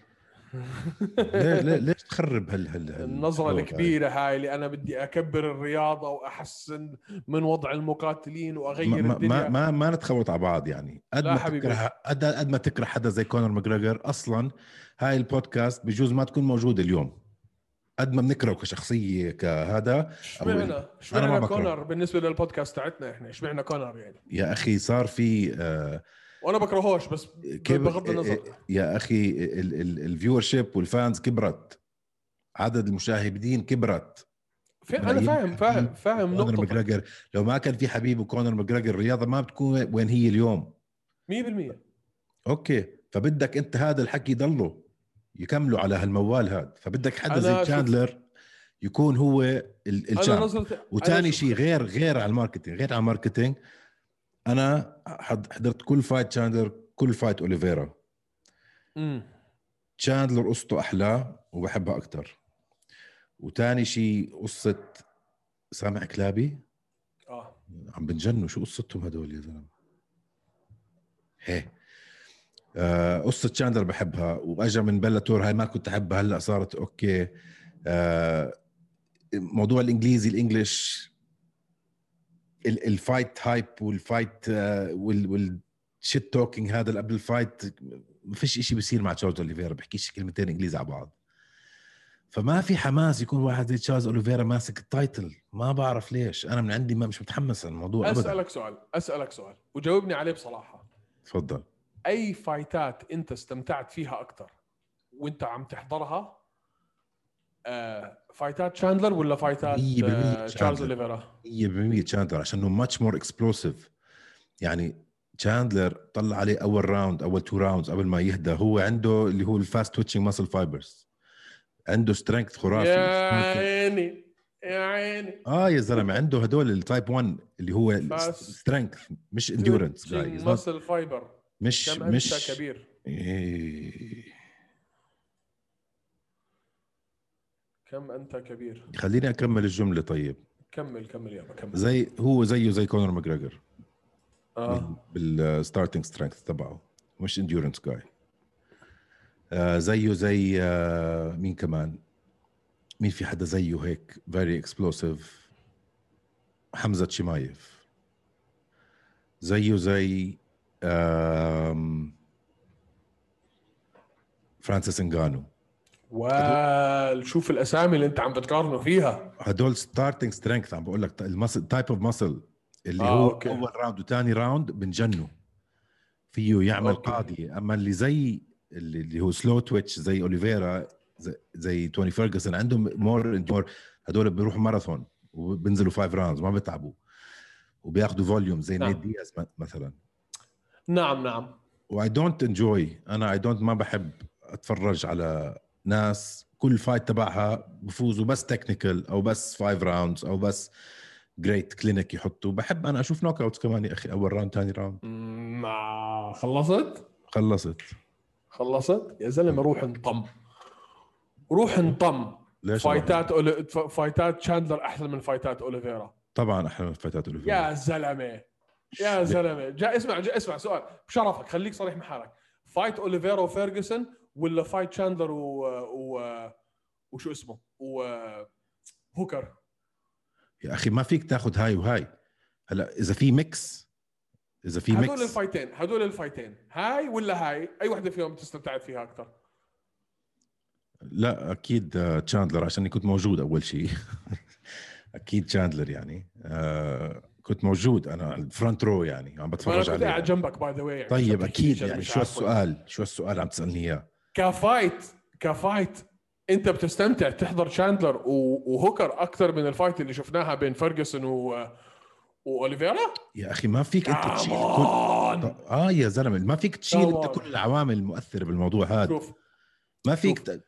ليش تخرب هال هال هال- الكبيرة هاي؟ اللي أنا بدي أكبر الرياضة وأحسن من وضع المقاتلين وأغير ما الدنيا ما, ما, ما نتخوت على بعض يعني. قد ما حبيبي. تكره قد قد ما تكره حدا زي كونر ماجريجر أصلا هاي البودكاست بجوز ما تكون موجوده اليوم. قد ما بنكره كشخصية كهذا اشمعنا اشمعنا. كونر بالنسبة للبودكاست تاعتنا إحنا؟ اشمعنا كونر يعني؟ يا أخي صار في آه وأنا بكرهوش بس بغض النظر. يا أخي ال viewership وال fans كبرت. عدد المشاهدين كبرت. أيام فاهم فاهم حبيب فاهم كونر نقطة ماجريجر لو ما كان في حبيب وكونر ماجريجر الرياضه ما بتكون وين هي اليوم. 100% okay. فبدك أنت هذا الحكي يضله يكملوا على هالموال هذا فبدك حدا زي تشاندلر يكون هو ال champ وثاني شيء غير غير على ال marketing غير على ال marketing أنا حض- حضرت كل fight تشاندلر كل fight اوليفيرا أمم. تشاندلر قصته أحلى وبحبها أكثر وثاني شيء قصة سامع كلابي. آه. عم بنجنوا شو قصتهم هدول يا زلمة؟ هي. آه قصة تشاندلر بحبها. وأجا من بلاتور هاي ما كنت أحبها هلأ صارت okay. آه موضوع الإنجليزي ال English ال- ال fight hype وال fight وال وال shit talking هذا اللي قبل ال fight ما فيش شيء بيصير مع تشارلز أوليفيرا بحكيش كلمتين إنجليزي على بعض. فما في حماس يكون واحد زي تشارلز أوليفيرا ماسك ال title ما بعرف ليش. أنا من عندي ما مش متحمس الموضوع ابدا. أسألك سؤال أسألك سؤال وجاوبني عليه بصراحة. تفضل. أي fightات أنت استمتعت فيها أكثر وأنت عم تحضرها؟ آه fightات شاندلر ولا fightات آه تشارلز. أوليفيرا؟ 100% تشاندلر عشانه much more explosive يعني تشاندلر طلع عليه أول round أول two rounds قبل ما يهدى. هو عنده اللي هو ال fast twitching muscle fibers عنده strength خرافي يا عيني يا عيني. آه يا زلمة عنده هدول ال type 1 اللي هو strength مش endurance muscle fiber مش مش كبير؟ إيه. كم أنت كبير؟ خليني أكمل الجملة طيب. كمل كمل يابا كمل. زي هو زيه زي كونر ماجريجر آه. بال starting strength تبعه. مش endurance جاي آه زيه زي آه مين كمان؟ مين في حدا زيه هيك؟ very explosive حمزة شمايف. زيه زي فرانسيس انغانو وال شوف الأسامي اللي أنت عم بتقارنه فيها هدول starting strength عم بقول لك ال muscle type of muscle اللي آه، هو okay. أول round وثاني round بنجنوا فيه يعمل okay. قاضي أما اللي زي اللي اللي هو slow twitch زي اوليفيرا زي, زي توني فيرجسون عندهم more more هدول بيروحوا ماراثون وبنزلوا five rounds ما بيتعبوا وبياخذوا volume زي نعم. نيت دياز مثلا نعم نعم why don't enjoy أنا I don't ما بحب أتفرج على ناس كل fight تبعها بفوزوا بس technical أو بس five rounds أو بس great clinic يحطوا. بحب أنا أشوف knockouts كمان يا أخي أول round ثاني round ما خلصت؟ خلصت. خلصت؟ يا زلمة روح انطم. روح انطم. ليش فايتات أولي... fightات شاندلر أحسن من fightات اوليفيرا طبعا أحلى من fightات اوليفيرا يا زلمة. يا زلمة. جا اسمع جا اسمع سؤال. بشرفك خليك صريح مع حالك. fight اوليفيرا وفيرجسون ولا fight شاندلر و... و... وشو اسمه؟ و هوكر. يا أخي ما فيك تاخذ هاي وهاي. هلا إذا في mix إذا في هدول mix الفايتين هدول الفايتين. هاي ولا هاي؟ أي وحدة فيهم تستمتعت فيها أكثر؟ لا أكيد آه، تشاندلر عشان كنت موجود أول شيء أكيد تشاندلر يعني. آه كنت موجود. أنا ال front row يعني عم أنا بتفرج كنت قاعد عليه جنبك by the way طيب أكيد يعني. شو. السؤال؟ شو السؤال عم تسألني إياه؟ ك fight ك fight. انت بتستمتع تحضر شاندلر وهوكر أكثر من ال fight اللي شفناها بين فيرجسون و واوليفيرا يا أخي ما فيك أنت تشيل كل آه يا زلمة ما فيك تشيل أنت. كل العوامل المؤثرة بالموضوع هذا. شوف ما فيك شوف. ت...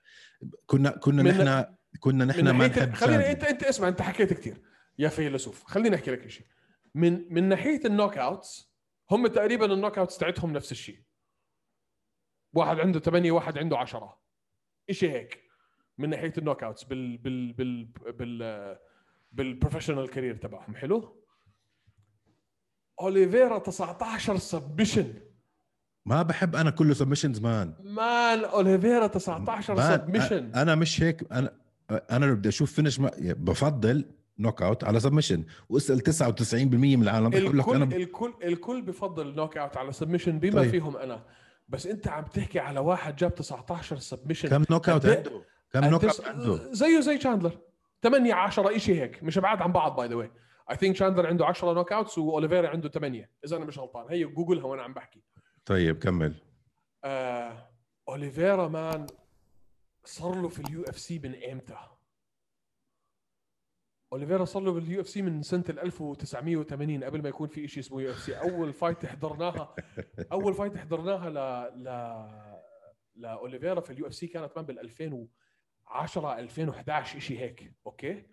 كنا كنا من- نحن كنا نحن ما نحب شاندلر. انت انت اسمع انت حكيت كثير يا فيلسوف. خليني أحكي لك شيء من من ناحية ال knockouts هم تقريبا ال knockouts تاعتهم نفس الشيء. واحد عنده 8 واحد عنده 10 شيء هيك؟ من ناحية ال knockouts بال بال بال بال بال professional career تبعهم. حلو؟ اوليفيرا 19 submission ما بحب أنا كله submissions man. man اوليفيرا 19 man submission أنا مش هيك أنا أنا لو بدي أشوف finish ما بفضل knockout على submission واسأل 99% من العالم بيقول لك الكل أنا الكل الكل بفضل knockout على submission بما طيب. فيهم أنا. بس انت عم تحكي على واحد جاب 19 submission كم knockout إيه؟ عنده؟ كم knockout عنده؟ زيه زي شاندلر 8 10 شيء هيك. مش بعاد عن بعض by the way I think شاندلر عنده 10 knockouts واوليفيرا عنده 8 إذا أنا مش غلطان. هي جوجلها وأنا عم بحكي. طيب كمل. آه، اوليفيرا man صار له في ال UFC من إمتى؟ أوليفيرا صار له بال UFC من سنة ال 1980 قبل ما يكون في شيء اسمه UFC. أول fight حضرناها أول fight حضرناها ل ل لاوليفيرا في ال UFC كانت man بال 2010 2011 شيء هيك. Okay؟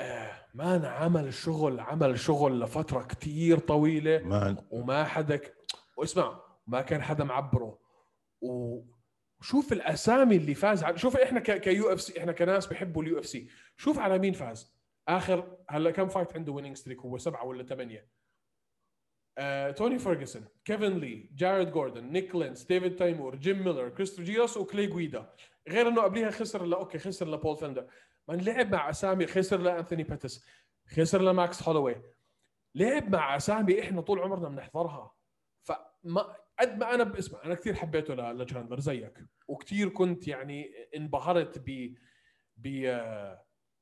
آه man عمل شغل عمل شغل لفترة كتير طويلة man وما حدا ك... واسمع ما كان حدا معبره. و- وشوف الأسامي اللي فاز على... شوف إحنا. ك UFC إحنا كناس بيحبوا ال UFC شوف على مين فاز. آخر هلا كم fight عنده winning streak هو سبعة ولا ثمانيه آه، توني فيرجسون كيفن لي جاريد جوردن نيك لينس ديفيد تايمور جيم ميلر كريستو جيوس وكلي جويدا غير إنه قبليها خسر لا okay خسر لبول فندر من لعب مع أسامي خسر لانثوني باتس خسر لماكس هولوي لعب مع أسامي إحنا طول عمرنا بنحضرها. فما قد ما أنا باسمع أنا كثير حبيته ل- لشاندلر زيك. وكثير كنت يعني انبهرت ب ب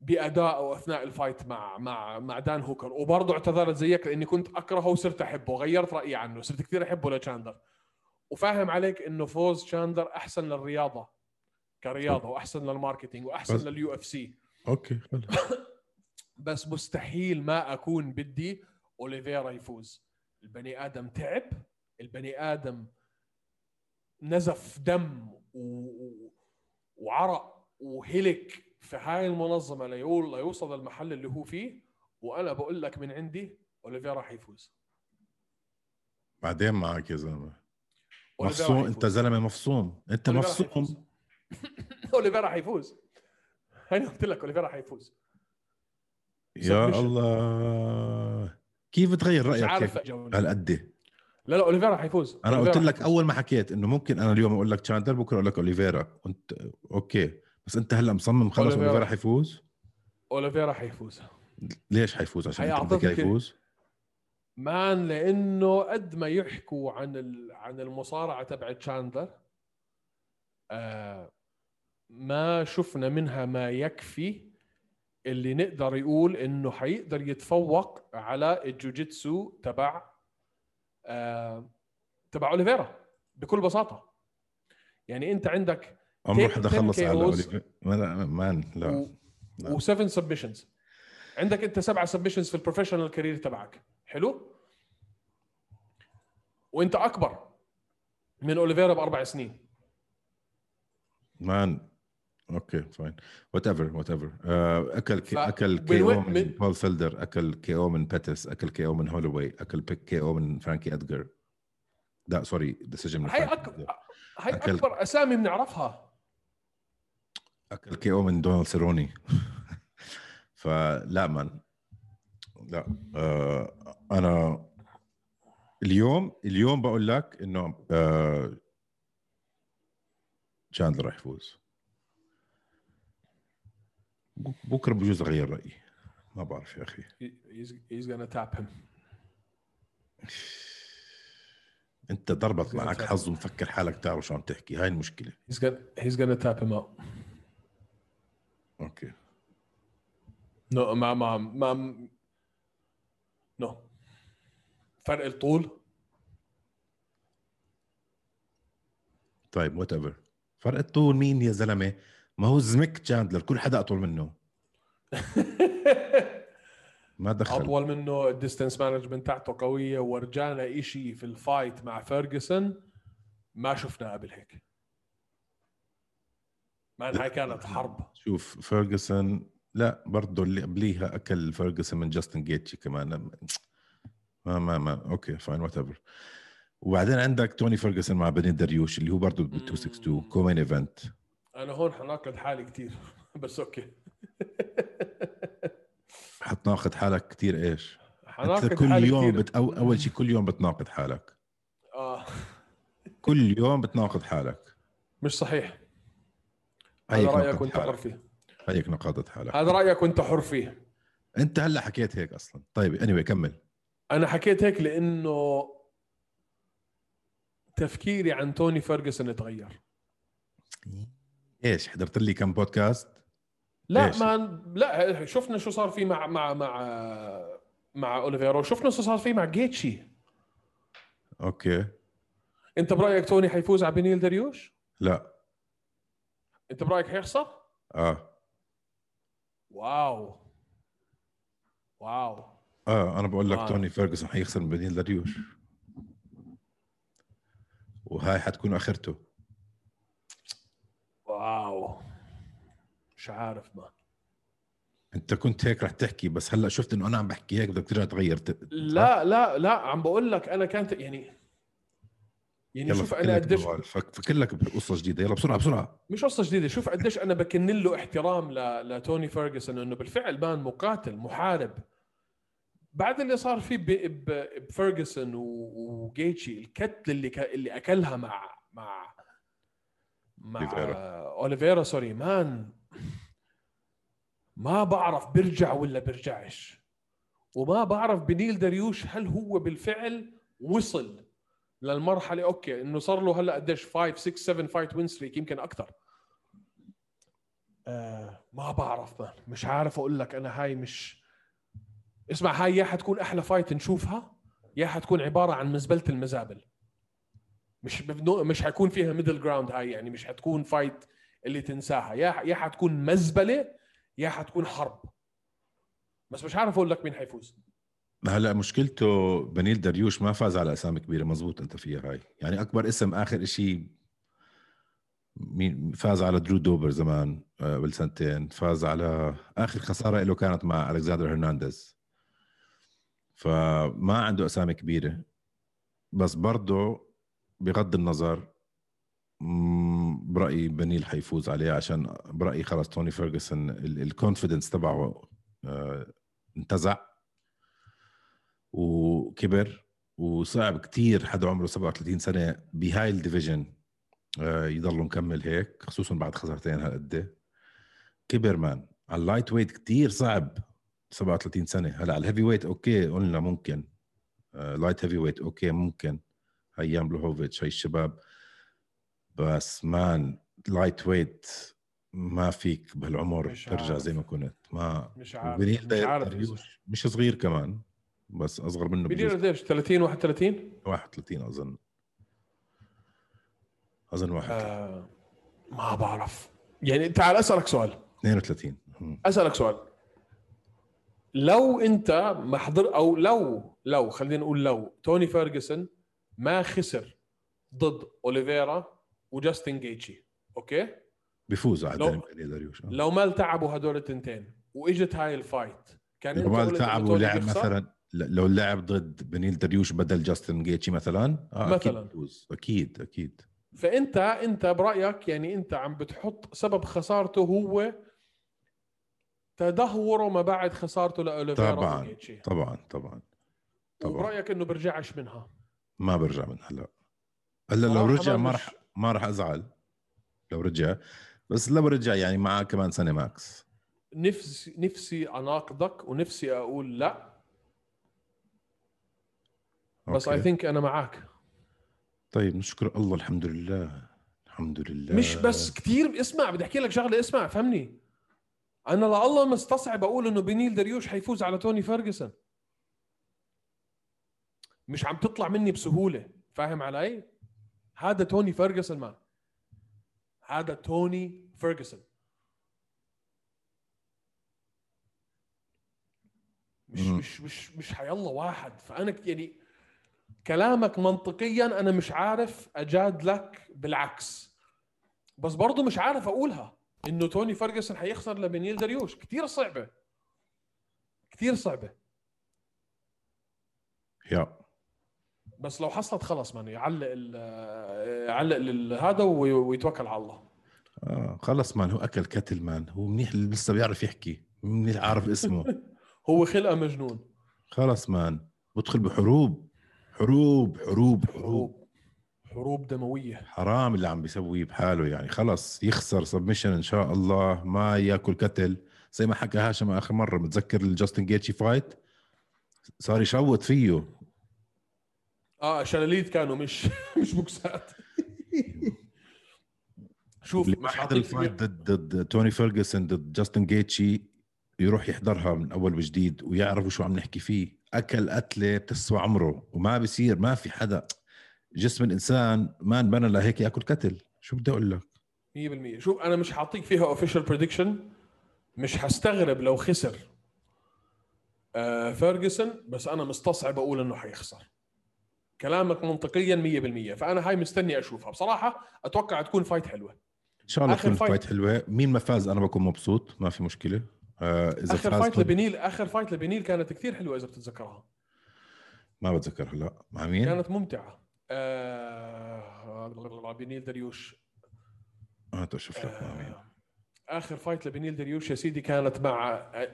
بادائه أثناء ال fight مع مع مع دان هوكر. وبرضه اعتذرت زيك لأني كنت أكرهه وصرت أحبه غيرت رأيي عنه صرت كثير أحبه لشاندلر وفاهم عليك إنه فوز شاندلر أحسن للرياضة كرياضة وأحسن لل marketing وأحسن لل UFC. Okay بس مستحيل ما أكون بدي أوليفيرا يفوز. البني آدم تعب البني آدم نزف دم و... وعرق وهلك في هاي المنظمة ليول ليوصل للمحل اللي هو فيه وأنا بقول لك من عندي اوليفيرا حيفوز بعدين معك يا زلمة. مفصوم. أنت زلمة مفصوم. أنت مفصوم. حيفوز. اوليفيرا حيفوز أنا قلت لك اوليفيرا حيفوز يا الله. كيف بتغير رأيك. هالقد لا لا أوليفيرا حيفوز أنا قلت لك. أول ما حكيت إنه ممكن أنا اليوم أقول لك تشاندلر بكرة أقول لك أوليفيرا كنت okay بس أنت هلأ مصمم خلص. أوليفيرا حيفوز أوليفيرا حيفوز ليش حيفوز عشان أنت بدك كده. يفوز man لأنه قد ما يحكوا عن ال... عن المصارعة تبعت شاندلر آه ما شفنا منها ما يكفي اللي نقدر يقول إنه حيقدر يتفوق على ال jiu-jitsu تبع تبع أوليفيرا بكل بساطة يعني أنت عندك عمره حدا خلص على. أوليفيرا ما-. لا. و7 submissions عندك أنت سبعه submissions في ال professional career تبعك حلو وأنت أكبر من أوليفيرا بأربع سنين man okay fine. whatever whatever أكل ف- أكل KO من من- بول فيلدر أكل KO من بيتس أكل KO من هولوي أكل big KO من فرانكي ادجر لا sorry decision من هاي فرانكي أك... أدجر. هاي أكل- أكبر أسامي بنعرفها. أكل KO من دونالد سيروني فلا man لا آه أنا اليوم اليوم بقول لك إنه آه شاندلر راح يفوز. بكرة بجوز اغير رأيي. ما بعرف يا أخي. He's, gonna tap him. أنت ضربت معك. حظ ومفكر حالك تعرف شو عم تحكي. هاي المشكلة. He's gonna he's gonna tap him out. Okay. No ما ما ما no. فرق الطول. طيب whatever فرق الطول. مين يا زلمة ما هو زميك تشاندلر كل حدا أطول منه. ما دخل. أطول منه ال distance management تاعته قوية ورجانا إشي في ال fight مع فيرجسون ما شفناه قبل هيك. man هاي كانت حرب. شوف فيرجسون لا برضه اللي قبليها أكل فيرجسون من جاستن جيتشي كمان. ما ما ما okay fine whatever وبعدين عندك توني فيرجسون مع بني دريوش اللي هو برضه ب 262 co-main event أنا هون حناقض حالي كثير بس okay. حتناقض حالك كثير إيش؟ حناقض انت كل حالي يوم كتير. بت... أو... أول شيء كل يوم بتناقض حالك. آه. كل يوم بتناقض حالك. مش صحيح. هذا رأيك وأنت حر فيه. هيك نقضت حالك. هذا رأيك وأنت حر فيه. أنت هلأ حكيت هيك أصلا. طيب any anyway, كمل. أنا حكيت هيك لأنه تفكيري عن توني فيرجسون تغير إيش حضرت لي كم بودكاست؟ لا إيش؟ ما لا شفنا شو صار فيه مع مع مع مع اوليفيرا وشفنا شو صار فيه مع جيتشي. OK. أنت برأيك توني حيفوز على بنيل دريوش؟ لا. أنت برأيك حيخسر؟ آه. Wow. Wow. آه أنا بقول لك آه. توني فيرجسون حيخسر من بنيل داريوش وهاي حتكون آخرته. Wow. مش عارف ما انت كنت هيك رح تحكي بس هلأ شفت إنه أنا عم بحكي هيك بدك ترجع تغير ت... لا لا لا عم بقول لك أنا كانت يعني يعني شوف أنا قديش فكر لك بقصة جديدة. يلا بسرعة بسرعة. مش قصة جديدة شوف قديش أنا بكن له احترام ل... لتوني فيرجسون إنه بالفعل man مقاتل محارب. بعد اللي صار فيه ب... ب... بفيرجسون و... وجيتشي الكتله اللي ك... اللي أكلها مع مع مع أوليفيرا. أوليفيرا sorry. man ما بعرف بيرجع ولا بيرجعش. وما بعرف بنيل دريوش هل هو بالفعل وصل للمرحلة OK إنه صار له هلأ قديش 5 6 7 fight win streak يمكن أكثر. آه ما بعرف man. مش عارف أقول لك أنا هاي مش اسمع هاي يا حتكون أحلى fight نشوفها يا حتكون عبارة عن مزبلة المزابل. مش مش حيكون فيها middle ground هاي يعني مش حتكون fight اللي تنساها. يا يا حتكون مزبلة يا حتكون حرب. بس مش عارف أقول لك مين حيفوز. هلأ مشكلته بنيل داريوش ما فاز على أسامي كبيرة. مزبوط أنت فيها هاي. يعني أكبر اسم آخر شيء مين فاز على درو دوبر زمان آه، قبل سنتين فاز على آخر خسارة له كانت مع الكسندر هرنانديز. فما عنده أسامي كبيرة. بس برضه بغض النظر برايي بنيل حيفوز عليه عشان برايي خلص توني فيرجسون ال confidence تبعه آه، انتزع وكبر وصعب كتير حدا عمره 37 سنة بهاي ال division يضل مكمل هيك خصوصا بعد خسارتين هالقد. كبر man على ال lightweight كتير صعب 37 سنة. هلأ على ال heavyweight OK قلنا ممكن. light heavyweight OK ممكن. يان بلاهوفيتش هاي الشباب بس man lightweight ما فيك بهالعمر ترجع. زي ما كنت. ما مش عارف. مش عارف مش صغير كمان بس أصغر منه بجوز قديش 30 31 31 أظن. أظن 31 آه ما بعرف. يعني تعال أسألك سؤال. 32 مم. أسألك سؤال. لو أنت ما حضر أو لو لو خلينا نقول لو توني فيرجسون ما خسر ضد أوليفيرا وجاستن جيتشي OK بيفوز على لو- داريوش آه. لو ما انلعبوا هدول التنتين وإجت هاي ال fight كان لو ما ولعب بيخسر؟ مثلا لو لعب ضد بنيل داريوش بدل جاستن جيتشي مثلا آه أكيد مثلاً. بيفوز أكيد أكيد فأنت أنت برأيك يعني أنت عم بتحط سبب خسارته هو تدهوره ما بعد خسارته لأوليفيرا طبعاً. طبعا طبعا طبعا وبرأيك إنه برجعش منها ما برجع من هلا. هلا لو رجع ما رح ما رح أزعل. لو رجع. بس لو رجع يعني معاه كمان سنة ماكس نفسي نفسي أناقضك ونفسي أقول لا. بس اي. ثينك أنا معك طيب نشكر الله الحمد لله. الحمد لله. مش بس كثير اسمع بدي أحكي لك شغلة اسمع فهمني. أنا لله مستصعب أقول إنه بنيل دريوش حيفوز على توني فيرجسون. مش عم تطلع مني بسهولة. فاهم علي؟ هذا توني فيرجسون man. هذا توني فيرجسون man. مش مش مش حيالله واحد. فأنا يعني كلامك منطقيا أنا مش عارف اجادلك بالعكس. بس برضه مش عارف أقولها إنه توني فيرجسون حيخسر لبنيل دريوش. كثير صعبة. كثير صعبة. yeah. بس لو حصلت خلص man يعلق ال- يعلق هذا وي- ويتوكل على الله. آه خلص man هو أكل كتل man. هو منيح لسه بيعرف يحكي منيح عارف اسمه. هو خلقة مجنون. خلص man. بدخل بحروب. حروب حروب حروب. حروب دموية. حرام اللي عم بيسويه بحاله يعني. خلص يخسر submission إن شاء الله. ما يأكل كتل زي ما حكى هاشم آخر مرة متذكر الجاستن جيتشي fight صار يشوط فيه. آه شلاليت كانوا مش مش بوكسات. شوف ما حضر حاطين ال fight ضد ضد توني فيرجسون ضد جاستن جيتشي يروح يحضرها من أول وجديد ويعرفوا شو عم نحكي فيه. أكل قتلة بتسوى عمره وما بصير ما في حدا. جسم الإنسان ما انبنى لهيك يأكل كتل شو بدي أقول لك؟ 100% شوف أنا مش حاعطيك فيها official prediction مش حستغرب لو خسر آه فيرجسون بس أنا مستصعب أقول إنه حيخسر. كلامك منطقيا 100% فأنا هاي مستني أشوفها. بصراحة أتوقع تكون fight حلوة. إن شاء الله تكون fight. fight حلوة. مين ما فاز أنا بكون مبسوط. ما في مشكلة. آه إذا آخر فاز fight كنت- لبنيل آخر fight لبنيل كانت كثير حلوة إذا بتتذكرها. ما بتذكر هلا مع مين؟ كانت ممتعة. آه... بنيل دريوش. آه أشوف لك مع مين. آه... آخر fight لبنيل دريوش يا سيدي كانت مع آه،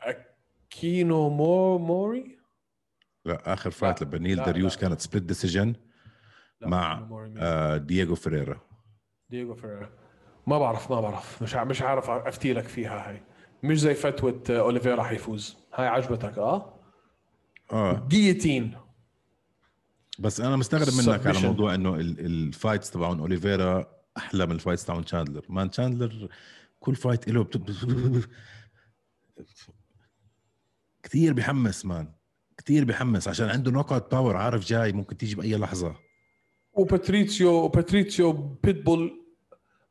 أكينو مو موري؟ لا اخر fight لبنيل دريوش لا. كانت split decision مع؟ آه دييغو فيريرا. دييغو فيريرا. ما بعرف ما بعرف. مش مش عارف أفتي لك فيها هاي. مش زي فتوى آه، اوليفيرا حيفوز هاي عجبتك آه؟ آه. جيتين بس أنا مستغرب منك على. موضوع إنه ال- ال fights تبعون اوليفيرا أحلى من ال fights تبعون تشاندلر man تشاندلر كل fight له بت... كثير بحمس man كثير بحمس عشان عنده knockout power عارف جاي ممكن تيجي بأي لحظة. وباتريتسيو وباتريتسيو بيتبول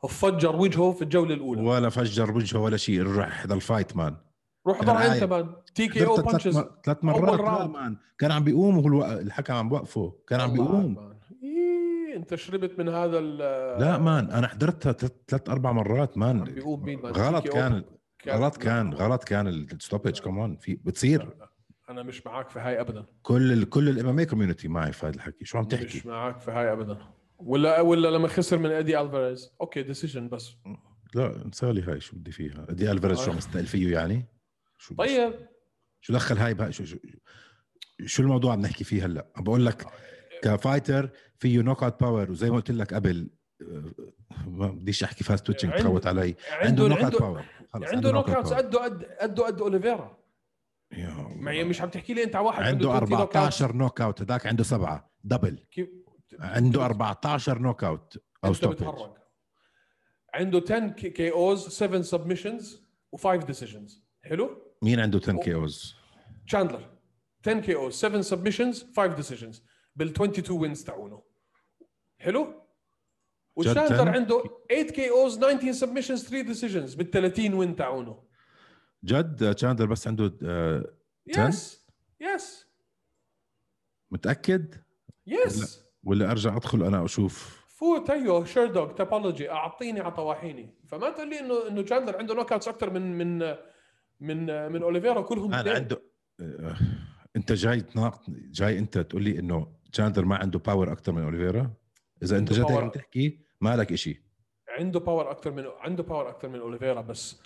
فجر وجهه في الجولة الأولى. ولا فجر وجهه ولا شيء روح هذا ال fight man روح عايب. أنت man TKO punches ثلاث مرات لا. man كان عم بيقوم وهو الحكم عم بوقفه. كان عم بيقوم. إيه أنت شربت من هذا لا مان أنا حضرتها ثلاث أربع مرات man بيقوم مين man غلط كان غلط كان. غلط كان ال stoppage كمان في بتصير. أنا مش معك في هاي ابدا. كل ال كل ال MMA community معي في هذا الحكي. شو عم مش تحكي معك في هاي ابدا. ولا ولا لما خسر من ادي ألفاريز. okay decision بس. لا انسالي هاي شو بدي فيها. دي ألفاريز شو آه. مستقل فيه يعني؟ شو طيب. شو دخل هاي بها شو شو, شو الموضوع عم نحكي فيه هلأ؟ عم بقول لك ك fighter فيه knockout power وزي ما قلت لك قبل آه، ما بديش أحكي فاست تويتشنج عنده- تخوت علي. عنده عنده نوك اوت عنده باور خلص عنده نوك. قده قد قده قد أوليفيرا. يا الله. معي مش عم تحكي لي انت على واحد عنده 20 knock outs. 14 نوك اوت هذاك عنده سبعة. دبل كيف؟ عنده 14 نوك اوت أو بتهرج عنده 10 كي اوز 7 سبمشنز و5 ديسيجنز حلو؟ مين عنده 10 كي اوز تشاندلر 10 كي اوز 7 سبمشنز 5 ديسيجنز بال 22 wins تاعونه. حلو؟ وتشاندلر 10. عنده 8 KOs 19 submissions 3 decisions بال 30 win تاعونه. جد تشاندلر بس عنده آه، 10 yes yes متأكد؟ yes ولا أرجع أدخل أنا أشوف؟ فوت أيوه Sherdog Tapology أعطيني على طواحيني فما تقول لي انه إنه تشاندلر عنده knockouts أكثر من من من من اوليفيرا كلهم أنا. عنده آه، أنت جاي تناقض جاي أنت تقول لي إنه تشاندلر ما عنده power أكثر من اوليفيرا إذا أنت جد هيك تحكي ما لك شيء عنده power أكثر من عنده power أكثر من اوليفيرا بس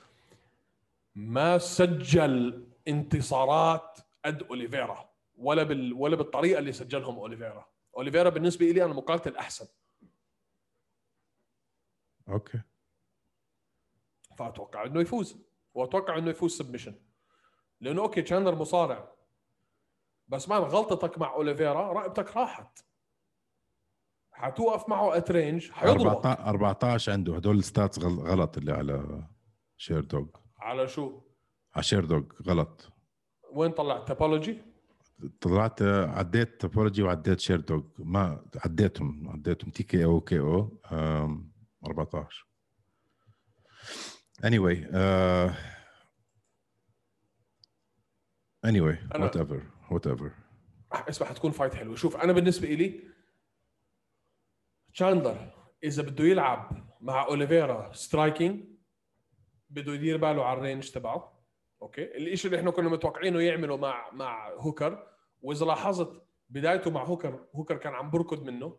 ما سجل انتصارات قد أوليفيرا ولا بال ولا بالطريقة اللي سجلهم أوليفيرا. أوليفيرا بالنسبة لي أنا مقاتل أحسن. okay. فأتوقع إنه يفوز. وأتوقع إنه يفوز submission لأنه okay تشاندلر مصارع. بس man غلطتك مع أوليفيرا رقبتك راحت. حتوقف معه at range حيضربك. 14 14 عنده. هدول ال stats غل- غلط اللي على Sherdog. على شو؟ على Sherdog غلط. وين طلع Tapology؟ طلعت عديت Tapology وعديت Sherdog ما عديتهم عديتهم TKO KO آم، 14 anyway uh, anyway أنا- whatever whatever. اسمع حتكون fight حلوة. شوف أنا بالنسبة لي تشاندلر إذا بده يلعب مع اوليفيرا striking بده يدير باله على ال range تبعه okay؟ الشيء اللي إحنا كنا متوقعينه يعمله مع مع هوكر وإذا لاحظت بدايته مع هوكر هوكر كان عم بركض منه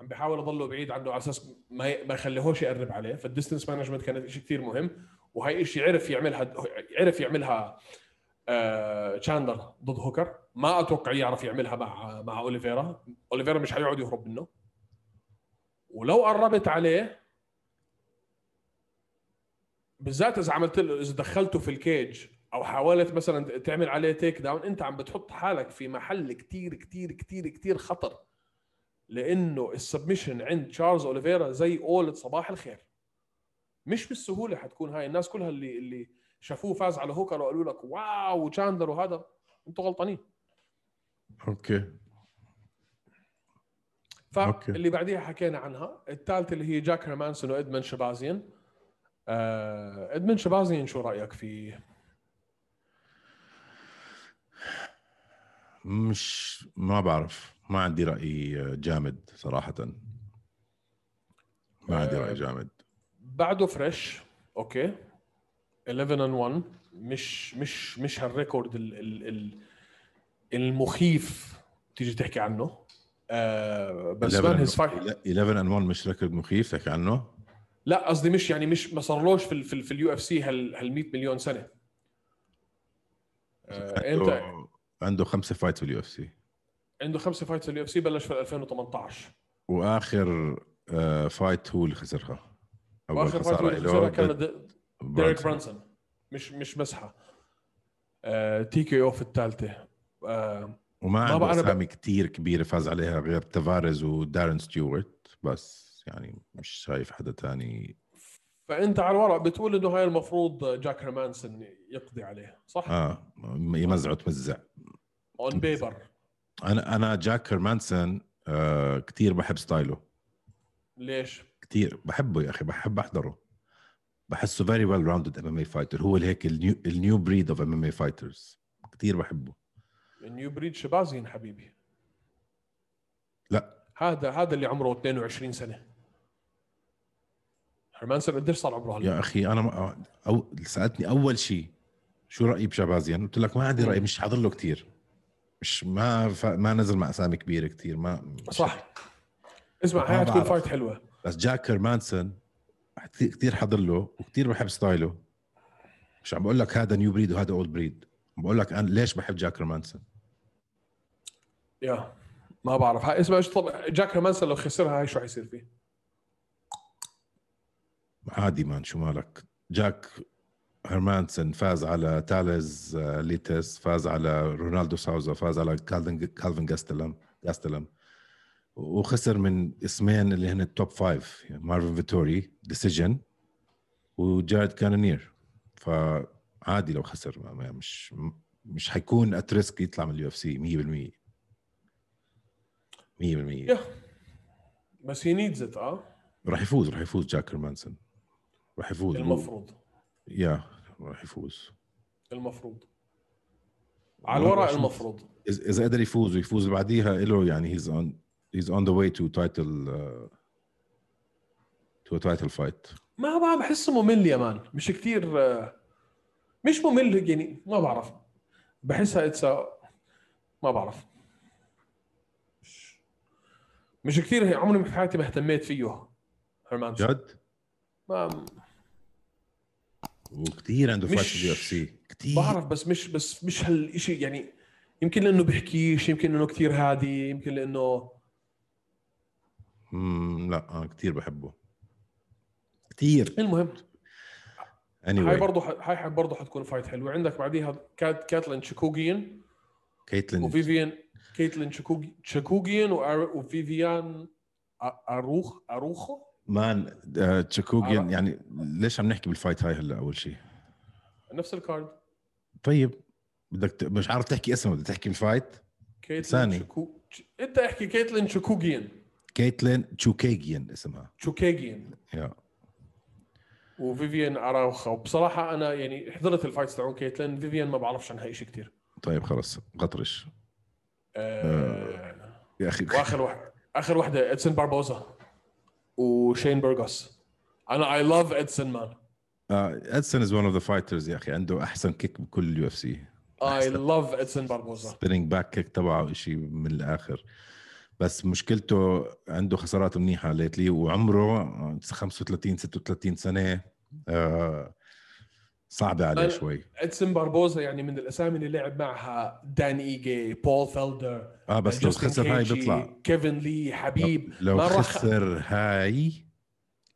عم بيحاول يضله بعيد عنه على أساس ما ما يخليهوش يقرب عليه فال distance management كانت شيء كثير مهم وهي شيء عرف يعملها عرف يعملها آه ضد هوكر. ما أتوقع يعرف يعملها مع مع أوليفيرا. أوليفيرا مش حيقعد يهرب منه. ولو قربت عليه بالذات إذا عملت له إذا دخلته في ال cage أو حاولت مثلا تعمل عليه takedown أنت عم بتحط حالك في محل كتير كتير كتير كتير خطر. لأنه ال submission عند تشارلز اوليفيرا زي قولة صباح الخير. مش بالسهولة حتكون هاي. الناس كلها اللي اللي شافوه فاز على هوكر وقالوا لك wow تشاندلر وهذا أنتم غلطانين. okay. فاللي بعديها حكينا عنها. الثالثه اللي هي جاك هيرمانسون وادمن شبازيان إدمن شبازيان شو رأيك فيه؟ مش ما بعرف. ما عندي رأي جامد صراحة. ما عندي رأي آه، جامد. بعده fresh. okay. 11 and 1 مش مش مش هال record ال ال ال المخيف تيجي تحكي عنه. آه بس man his fight 11 and 1 مش record مخيف تحكي عنه. لا قصدي مش يعني مش ما صارلوش في ال في, ال في ال UFC هال هال 100 مليون سنة. آه انت عنده, عنده خمسة فايت في اليو اف سي عنده خمسة fight في ال UFC بلش في 2018 وآخر آه fight هو اللي خسرها. وآخر fight اللي خسرها كانت ديريك برانسون مش مش مسحة. آه TKO في الثالثة. آه وما عنده أسامي ب... كثير كبيرة فاز عليها غير تافاريز ودارن ستيوارت بس. يعني مش شايف حدا تاني. فأنت على الورق بتقول إنه هاي المفروض جاك هيرمانسون يقضي عليه صح؟ آه يمزعه تمزع on paper أنا أنا جاك هيرمانسون آه كثير بحب ستايله. ليش؟ كثير بحبه يا أخي بحب أحضره. بحسه very well rounded MMA fighter هو هيك ال new ال new breed of MMA fighters كثير بحبه. ال new breed شبازيان حبيبي. لا. هذا هذا اللي عمره 22 سنة. هرمانسون قديش صار عمره هلا؟ يا أخي أنا ما أو سألتني أول شيء شو رأيي بشبازيان؟ قلت لك ما عندي رأي مش حاضر له كثير مش ما ف... ما نزل مع أسامي كبيرة كثير ما صح. اسمع هاي حتكون fight حلوة. بس جاك هيرمانسون كثير حضر له وكثير بحب ستايله. مش عم بقول لك هذا new breed وهذا old breed بقول لك أنا ليش بحب جاك هيرمانسون؟ يا ما بعرف. هاي اسمع إيش طب جاك هيرمانسون لو خسرها هاي شو حيصير فيه؟ عادي man شو مالك؟ جاك هيرمانسون فاز على تاليس آه، ليتس فاز على رونالدو ساوزا فاز على كالفن كالفن جاستلم جاستلم. وخسر من اسمين اللي هن ال top five مارفن فيتوري decision وجارد كانونير. فعادي لو خسر مش مش حيكون at risk يطلع من ال UFC 100% 100% بس he needs it آه؟ راح يفوز راح يفوز جاك مانسون راح يفوز المفروض. يا راح يفوز. المفروض. على الورق المفروض. إذا قدر يفوز ويفوز بعديها له يعني he's on he's on the way to title to title fight ما ما بحسه ممل يا man. مش كثير uh, مش ممل يعني ما بعرف. بحسها it's ما بعرف. مش مش كثير عمري في حياتي ما اهتميت فيه هرمان. جد؟ ما وكثير عنده fight في ال UFC كثير بعرف بس مش بس مش هالشيء يعني يمكن لأنه بيحكيش يمكن لأنه كثير هادي يمكن لأنه امم لا أنا كثير بحبه. كثير المهم anyway. هاي برضه هاي برضه حتكون fight حلوة. عندك بعديها كات كاتلين تشيكوجيان كيتلين وفيفيان كيتلين تشيكوجيان وفيفيان اروخ أروخو؟ man تشيكوجيان يعني ليش عم نحكي بال fight هاي هلا أول شيء نفس ال card. طيب بدك ت... مش عارف تحكي اسمه بدك تحكي ال fight؟ كيتلين ثاني. شكو... انت احكي كيتلين تشيكوجيان كيتلين تشوكيجيان اسمها. تشوكيجيان yeah. وفيفيان أراوخا. وبصراحة أنا يعني حضرت ال fights تاعون كيتلين فيفيان ما بعرفش عنها شيء كثير طيب خلص غطرش. آه... آه... يا أخي. وآخر واحد آخر وحدة إدسون باربوزا. وشين بيرغوس أنا I love ادسون man ادسون is one of the fighters يا أخي. عنده أحسن kick بكل ال UFC I love ادسون باربوزا spinning back kick تبعه شيء من الآخر. بس مشكلته عنده خسارات منيحة lately وعمره 35 36 سنة. آه صعبة عليه شوي. إدسون باربوزا يعني من الأسامي اللي لعب معها دان إيجي بول فيلدر آه بس لو خسر هاي بيطلع. كيفن لي حبيب. لو راح- خسر هاي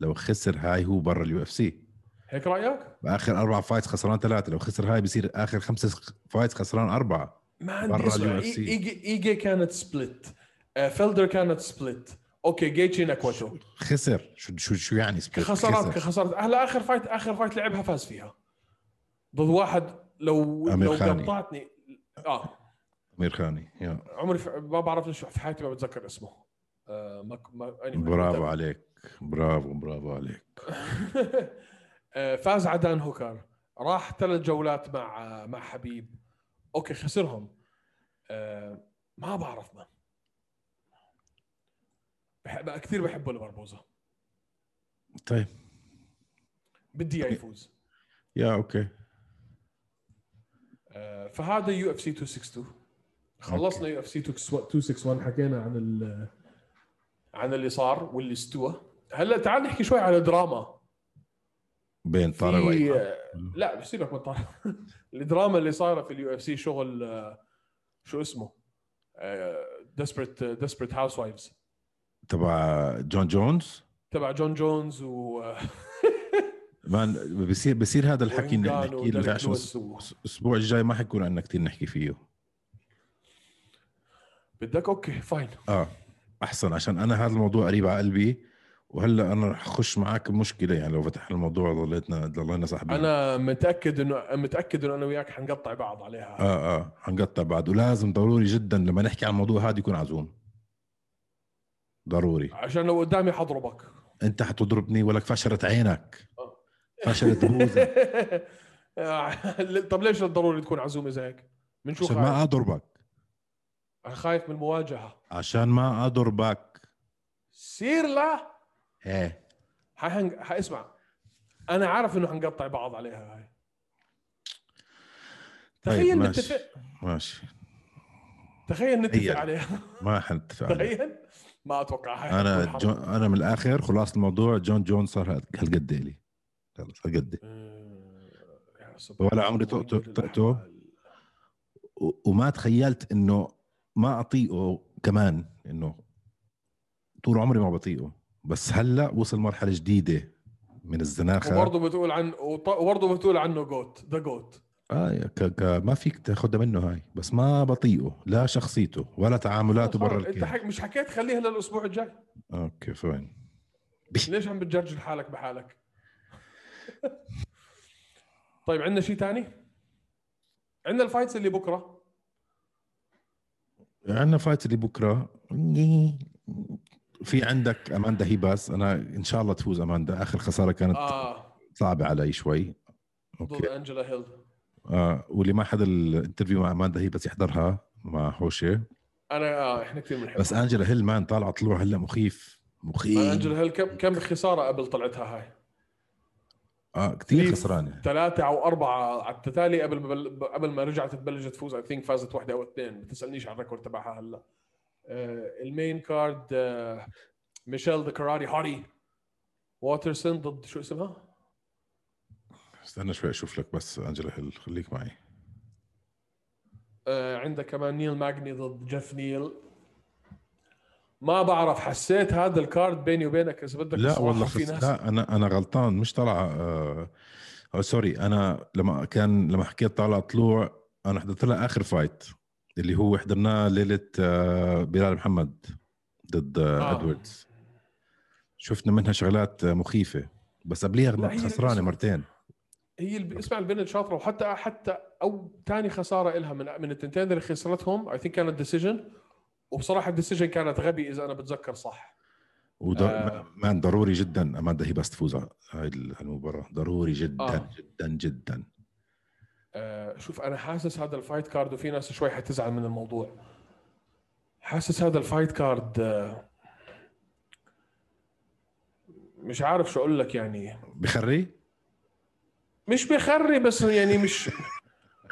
لو خسر هاي هو برا ال UFC. هيك رأيك؟ باخر أربع fights خسران ثلاثة. لو خسر هاي بصير آخر خمسه fights خسران أربعة ما عندي اسمع إيجي إيجي كانت split آه، فيلدر كانت split okay جيتشي نكوتو خسر. شو شو شو يعني split؟ كخسارات خسر. كخسارات هلا آخر fight آخر fight لعبها فاز فيها. ضد واحد لو أمير لو خاني. قطعتني. آه. أمير خاني yeah. عمري ف... ما بعرف ليش في حياتي ما بتذكر اسمه. آه ما... ما... anyway. برافو عليك. برافو برافو عليك. آه، فاز على دان هوكر. راح ثلاث جولات مع مع حبيب. okay خسرهم. آه، ما بعرف ما. بحب كثير بحبه لبربوزا طيب. بدي اياه يفوز. yeah okay. آه، فهذا UFC 262 خلصنا UFC 261 حكينا عن ال عن اللي صار واللي استوى. هلا تعال نحكي شوي على دراما بين طارق في. لا بسيبك من طارق. الدراما اللي صايرة في ال UFC شغل شو اسمه؟ desperate desperate housewives تبع جون جونز تبع جون جونز و man بصير بصير هذا الحكي نحكي له عشان الأسبوع الجاي ما حيكون عندنا كثير نحكي فيه. بدك؟ okay fine. آه أحسن عشان أنا هذا الموضوع قريب على قلبي. وهلأ أنا رح أخش معك بمشكلة يعني لو فتحنا الموضوع ضليتنا ضلينا صاحبين. أنا متأكد انه متأكد إنه أنا وياك حنقطع بعض عليها. آه آه حنقطع بعد ولازم ضروري جدا لما نحكي عن الموضوع هذا يكون عزوم. ضروري. عشان لو قدامي حضربك. أنت حتضربني ولك فشرت عينك. فشلت بوزك طب ليش ضروري تكون عزومة زي هيك؟ من شو عشان؟ ما اضربك أنا خايف من المواجهة. عشان ما اضربك سير لا. إيه. حهنج... حاسمع أنا عارف إنه حنقطع بعض عليها هاي. طيب، تخيل ماشي. نتفق. ماشي. تخيل نتفق. عليها. ما حنتفق. تخيل؟ ما أتوقع. أنا جو. أنا من الآخر خلاص الموضوع جون جون صار هال- هالقد لي. أمم، يا سبحان ولا عمري طقته- وما تخيلت إنه ما أطيقه كمان إنه طول عمري ما بطيقه. بس هلأ وصل مرحلة جديدة من الزناخة. وبرضه بتقول عن وبرضه بتقول عنه جوت ذا جوت آه ك... ك... ما فيك تاخذها منه هاي. بس ما بطيقه لا شخصيته ولا تعاملاته برا أنت حك... مش حكيت خليها للأسبوع الجاي؟ okay fine ليش عم بتجرجل حالك بحالك؟ طيب عندنا شيء ثاني؟ عندنا ال fights اللي بكرة. عندنا fight اللي بكرة. في عندك أماندا هيباس. أنا إن شاء الله تفوز أماندا. آخر خسارة كانت آه. صعبة علي شوي. ضد okay أنجلا هيل. آه واللي ما حدا ال interview مع أماندا هيباس يحضرها مع حوشه أنا آه إحنا كثير بنحب بس أنجلا هيل man طالعه طلوع هلا مخيف. مخيف. أنجلا هيل كم كم خسارة قبل طلعتها هاي؟ آه كثير خسرانة. ثلاثة أو أربعة على التتالي قبل ما بل... قبل ما رجعت تبلش تفوز. I think فازت واحدة أو اثنين. ما تسألنيش عن ال record تبعها هلا. آه ال main card آه ميشيل the karate hottie واترسون ضد شو اسمها؟ استنى شوي أشوف لك بس أنجلا هيل خليك معي. آه عندك كمان نيل ماجني ضد جيف نيل. ما بعرف حسيت هذا ال card بيني وبينك إذا بدك لا والله في. ناس. لا أنا أنا غلطان. مش طالعه آه... أو sorry. أنا لما كان لما حكيت طالع طلوع أنا حضرت لها آخر fight اللي هو حضرناه ليلة آه... بلال محمد ضد آه... آه. ادواردز شفنا منها شغلات آه، مخيفة. بس قبليها خسرانة. مرتين. هي الب... اسمع البنت شاطرة. وحتى حتى أو ثاني خسارة لها من من التنتين اللي خسرتهم I think كانت decision وبصراحة ال decision كانت غبي إذا أنا بتذكر صح ود... آه. man ضروري جدا أماندا هيباس تفوز هاي المباراة ضروري جدا آه. آه. جدا جدا آه شوف أنا حاسس هذا ال fight card وفي ناس شوي حتزعل من الموضوع حاسس هذا ال fight card آه مش عارف شو أقول لك يعني بخري مش بخري بس يعني مش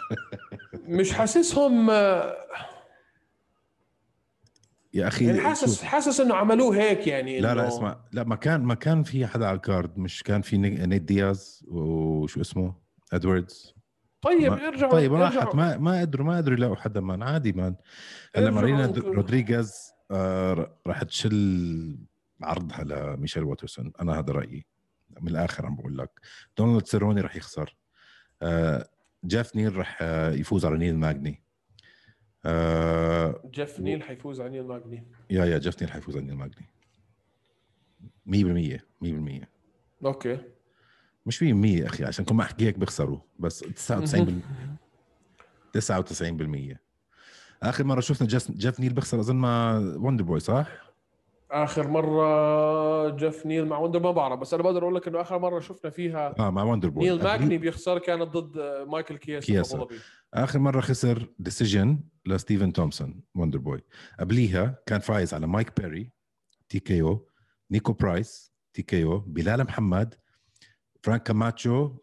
مش حاسسهم آه، يا أخي يعني حاسس شوف. حاسس إنه عملوه هيك يعني لا لا اسمع. لا ما كان ما كان في حدا على ال card. مش كان في نيت دياز وشو اسمه؟ إدواردز. طيب ما- ارجعوا طيب. راحت. ما ما قدروا ما قدروا يلاقوا حدا man عادي man هلا مارينا وك- رودريغيز آه راح تشل عرضها لميشيل واترسون. أنا هذا رأيي. من الآخر عم بقول لك. دونالد سيروني راح يخسر. آه جيف نيل راح آه يفوز على نيل ماجني. آه جيف نيل حيفوز على نيل ماجني. yeah yeah جيف نيل حيفوز على نيل ماجني. 100% 100% okay. مش 100% يا أخي عشان كل ما احكي هيك بيخسروا بس 99 99% آخر مرة شفنا جيف, جيف نيل بيخسر أظن مع وندر بوي صح؟ آخر مرة جيف نيل مع وندر ما بعرف بس أنا بقدر أقول لك إنه آخر مرة شفنا فيها آه مع وندر بوي نيل ماجني بيخسر كانت ضد مايكل كياسا في كياسا. آخر مرة خسر decision لستيفن تومسون وندر بوي. قبليها كان فايز على مايك بيري TKO نيكو برايس TKO بلال محمد فرانك كاماتشو.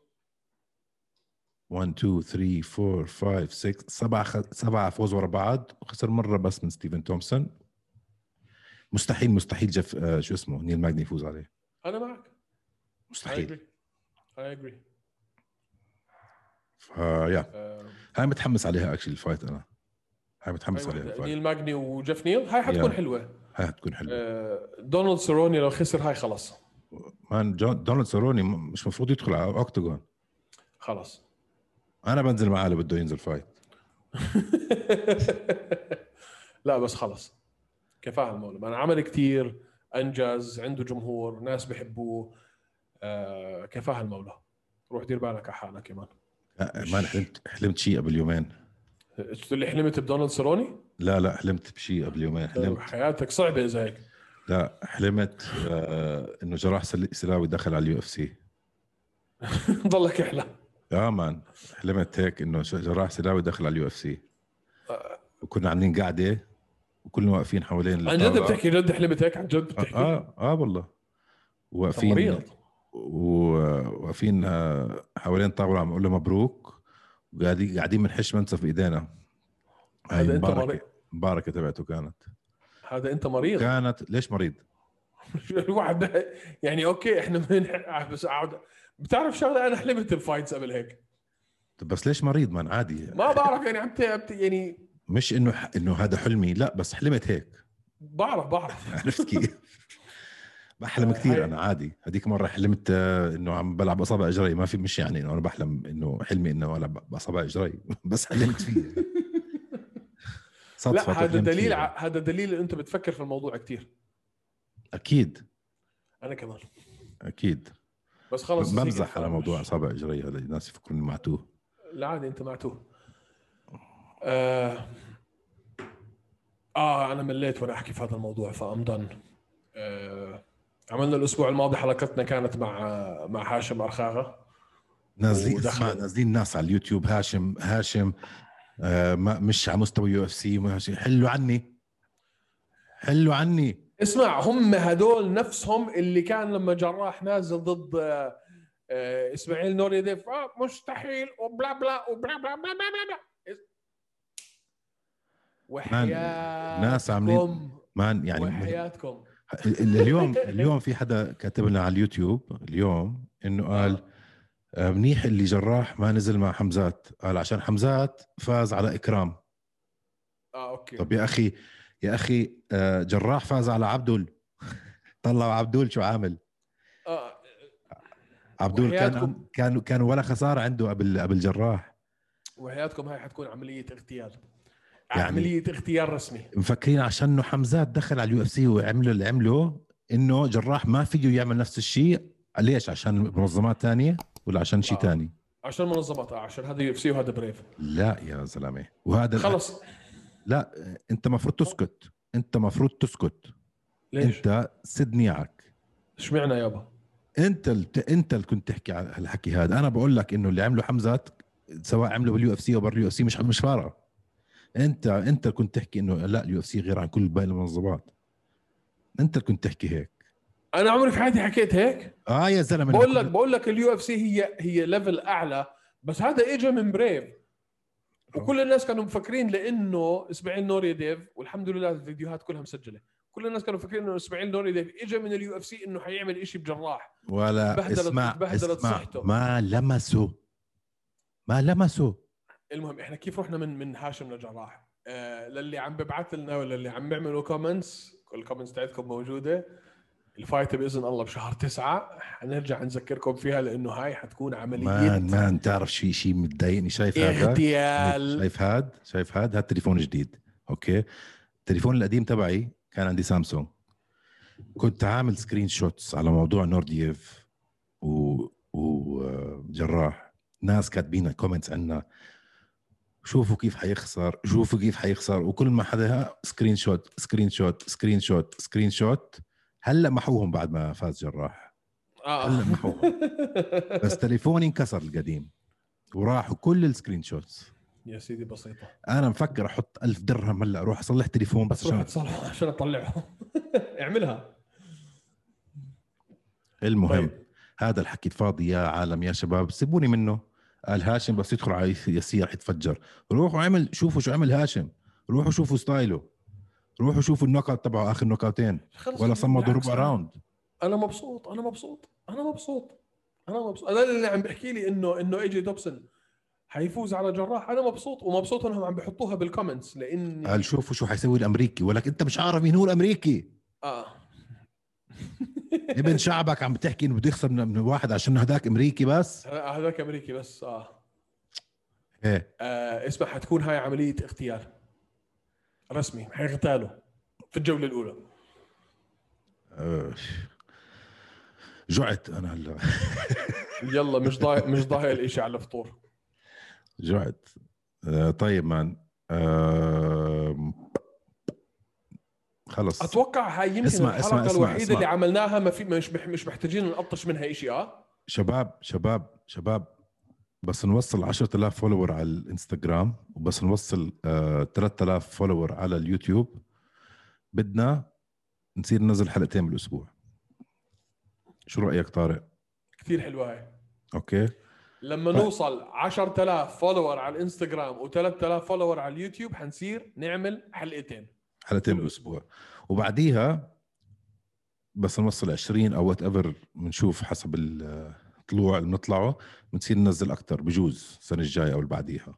1 2 3 4 5 6 سبعة. سبعة فوز ورا بعض وخسر مرة بس من ستيفن تومسون. مستحيل مستحيل جف آه شو اسمه نيل ماجني يفوز عليه. أنا معك. مستحيل. I agree. ف yeah آه، هاي متحمس عليها actually ال fight أنا. هاي متحمس هاي عليها. ال fight. نيل ماجني وجيف نيل هاي حتكون yeah. حلوة. هاي حتكون حلوة. آه، دونالد سيروني لو خسر هاي خلص man دونالد سيروني مش مفروض يدخل على octagon خلص أنا بنزل معاه اللي بده ينزل fight. لا بس خلص كفاها المولى أنا عمل كتير أنجز عنده جمهور ناس بحبوه آه كفاها المولى. روح دير بالك على حالك كمان لا، man حلمت حلمت شيء قبل يومين. قلت لي حلمت بدونالد سيروني؟ لا لا حلمت بشيء قبل يومين. حلمت. حياتك صعبة إذا هيك. لا حلمت آه إنه جراح سل- سلاوي دخل على ال UFC. ضلك أحلى آه man. حلمت هيك إنه جراح سلاوي دخل على ال UFC. وكنا عاملين قاعدة. وكلنا واقفين حوالين عن جد. بتحكي جد حلمت هيك عن جد بتحكي. آه آه والله. أنت واقفين وواقفين آه، حوالين طاولة عم أقول له مبروك. وقاعدين قاعدين بنحش منسف بإيدينا. هذا أنت مريض. مباركة تبعته كانت. هذا أنت مريض؟ كانت ليش مريض؟ الواحد يعني أوكي إحنا من بس أقعد بتعرف شغله أنا حلمت ب fights قبل هيك؟ بس ليش مريض؟ man عادي. ما بعرف يعني عم يعني مش إنه ح... إنه هذا حلمي لا بس حلمت هيك. بعرف بعرف. عرفت كيف؟ بحلم آه، كثير هاي- أنا عادي. هذيك مرة حلمت آه، إنه عم بلعب اصابع إجري. ما في مش يعني إنه أنا بحلم إنه حلمي إنه ألعب باصابع إجري. بس حلمت فيه. لا هذا دليل هذا دليل ان إنت بتفكر في الموضوع كثير أكيد. أنا كمان. أكيد. بس خلص بمزح على موضوع اصابع إجري هذا الناس يفكروني معتوه. لا عادي إنت معتوه. آه, آه أنا مليت وأنا أحكي في هذا الموضوع فام دن آه عملنا الأسبوع الماضي حلقتنا كانت مع مع هاشم أرخاغة. نازلين اسمع نازلين ناس على اليوتيوب هاشم هاشم آه ما مش على مستوى UFC حلوا عني. حلوا عني. اسمع هم هدول نفسهم اللي كان لما جراح نازل ضد آه آه إسماعيل نوري ديف آه مستحيل و blah blah و blah blah blah blah blah. وحياتكم. ناس عاملين- man يعني وحياتكم. ال- اليوم اليوم في حدا كاتب لنا على اليوتيوب اليوم إنه قال آه، منيح اللي جراح ما نزل مع حمزات. قال عشان حمزات فاز على إكرام. آه أوكي. طب يا أخي يا أخي آه، جراح فاز على عبدول. طلعوا عبدول شو عامل؟ آه عبدول كان كان كان ولا خسارة عنده قبل قبل جراح. وحياتكم هاي حتكون عملية اغتيال. يعني- عمليه اغتيال رسمي. مفكرين عشان إنه حمزات دخل على ال UFC وعملوا اللي عمله إنه جراح ما فيه يعمل نفس الشيء. ليش؟ عشان منظمات تانية ولا عشان شيء آه. تاني؟ عشان منظمات آه عشان هذا UFC وهذا Brave. لا يا زلمة. وهذا خلص. لا أنت مفروض تسكت. أنت مفروض تسكت. ليش؟ أنت سد نيعك اشمعنى يابا؟ أنت اللي أنت اللي كنت تحكي على هالحكي هذا. أنا بقول لك إنه اللي عمله حمزات سواء عمله بال UFC أو بال UFC مش مش فارقة. أنت أنت كنت تحكي إنه لا ال UFC غير عن كل باقي المنظمات أنت كنت تحكي هيك. أنا عمري في حياتي حكيت هيك. آه يا زلمة بقول لك بقول لك ال UFC هي هي level أعلى. بس هذا اجى من Brave وكل الناس كانوا مفكرين لإنه إسماعيل نوردييف والحمد لله الفيديوهات كلها مسجلة. كل الناس كانوا مفكرين إنه إسماعيل نوردييف اجى من ال UFC إنه حيعمل شيء بجراح. ولا اتبهدلت- اسمع اتبهدلت اسمع صحته. ما لمسه. ما لمسه. المهم إحنا كيف رحنا من من هاشم لجراح؟ آه للي عم ببعث لنا ولا اللي عم بيعملوا comments ال comments تاعتكم موجودة. ال fight بإذن الله بشهر تسعة. حنرجع نذكركم فيها لأنه هاي حتكون عملية. man man تعرف شيء شيء متضايقني؟ شايف هذا اغتيال. شايف هاد؟ شايف هاد؟ هاد تليفون جديد. أوكي. التليفون القديم تبعي كان عندي سامسونج. كنت عامل screenshots على موضوع نوردييف و وجراح ناس كاتبين comments عنا. شوفوا كيف حيخسر شوفوا كيف حيخسر وكل ما حدا سكرين شوت سكرين شوت سكرين شوت سكرين شوت هلأ محوهم بعد ما فاز جراح. آه. هلأ محوهم. بس تليفوني انكسر القديم وراحوا كل ال screenshots يا سيدي بسيطة. أنا مفكر أحط ألف درهم هلأ أروح أصلح تليفون بس عشان تصلحه عشان أطلعه. اعملها. المهم طيب. هذا الحكي فاضي يا عالم يا شباب سيبوني منه. قال هاشم بس يدخل على يسير حيتفجر روحوا عمل شوفوا شو عمل هاشم. روحوا شوفوا ستايله. روحوا شوفوا ال knockout تبعه آخر knockout ين خلص ولا صمدوا ربع round. أنا مبسوط أنا مبسوط أنا مبسوط أنا مبسوط. أنا اللي عم بحكي لي انه إنه AJ Dobson حيفوز على جراح. أنا مبسوط ومبسوط إنهم عم بحطوها بال comments لاني قال شوفوا شو حيسوي الأمريكي. ولك أنت مش عارف مين هو الأمريكي. آه. ابن شعبك عم بتحكي إنه بده يخسر من واحد عشان هداك أمريكي بس؟ هذاك أمريكي بس آه, إيه. آه اسمع حتكون هاي عملية اغتيال. رسمي حيغتالوا في الجولة الأولى. جعت أنا هلا. يلا مش ضايق مش ضايق الإشي على الفطور. جعت. آه طيب مان. آه خلص. أتوقع هاي يمكن اسمع- الحلقة اسمع- الوحيدة اسمع. اللي عملناها ما في مش مش محتاجين نقطش منها شيء آه؟ شباب شباب شباب بس نوصل 10000 follower على الإنستغرام وبس نوصل آه 3000 follower على اليوتيوب. بدنا نصير ننزل حلقتين بالأسبوع. شو رأيك طارق؟ كثير حلوة هاي. أوكي. لما طيب. نوصل 10000 follower على الإنستغرام و3000 follower على اليوتيوب حنصير نعمل حلقتين. حلقتين بالاسبوع وبعديها بس نوصل 20 أو whatever بنشوف حسب الطلوع اللي بنطلعه بنصير ننزل أكثر بجوز السنة الجاية أو اللي بعديها.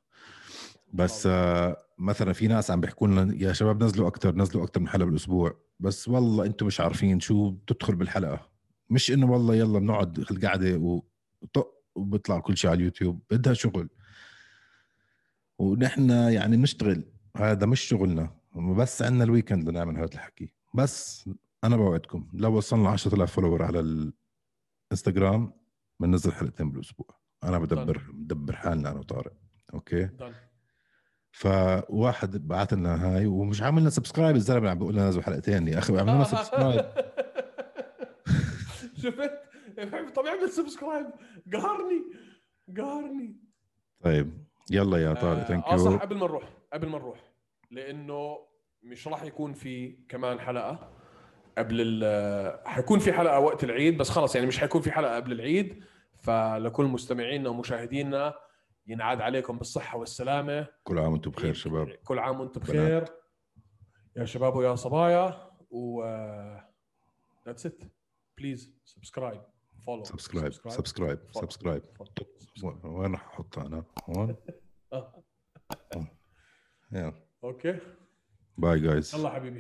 بس آه مثلا في ناس عم بيحكوا لنا يا شباب نزلوا أكثر نزلوا أكثر من حلقة بالأسبوع. بس والله أنتم مش عارفين شو بتدخل بالحلقة. مش إنه والله يلا بنقعد القعده وطق وبيطلع كل شيء على اليوتيوب بدها شغل. ونحن يعني بنشتغل هذا مش شغلنا. بس عندنا ال weekend لنعمل هذا الحكي. بس أنا بوعدكم لو وصلنا 10000 follower على الإنستغرام بننزل حلقتين بالأسبوع. أنا بدبر بدبر حالنا أنا وطارق. أوكي. فواحد بعث لنا هاي ومش عامل لنا subscribe الزلمة عم بيقول لنا نزلوا حلقتين. يا أخي اعملوا لنا subscribe شفت طب اعمل subscribe قهرني. قهرني. طيب يلا يا طارق thank صح you قبل ما نروح قبل ما نروح. لأنه مش راح يكون في كمان حلقة قبل ال حيكون في حلقة وقت العيد بس خلص يعني مش حيكون في حلقة قبل العيد. فلكل مستمعينا ومشاهدينا ينعاد عليكم بالصحة والسلامة. كل عام وأنتم بخير شباب. كل عام وأنتم بخير. يا شباب ويا صبايا و that's it please subscribe follow subscribe subscribe subscribe وين رح احطها أنا هون يلا أوكي باي جايز يلا حبيبي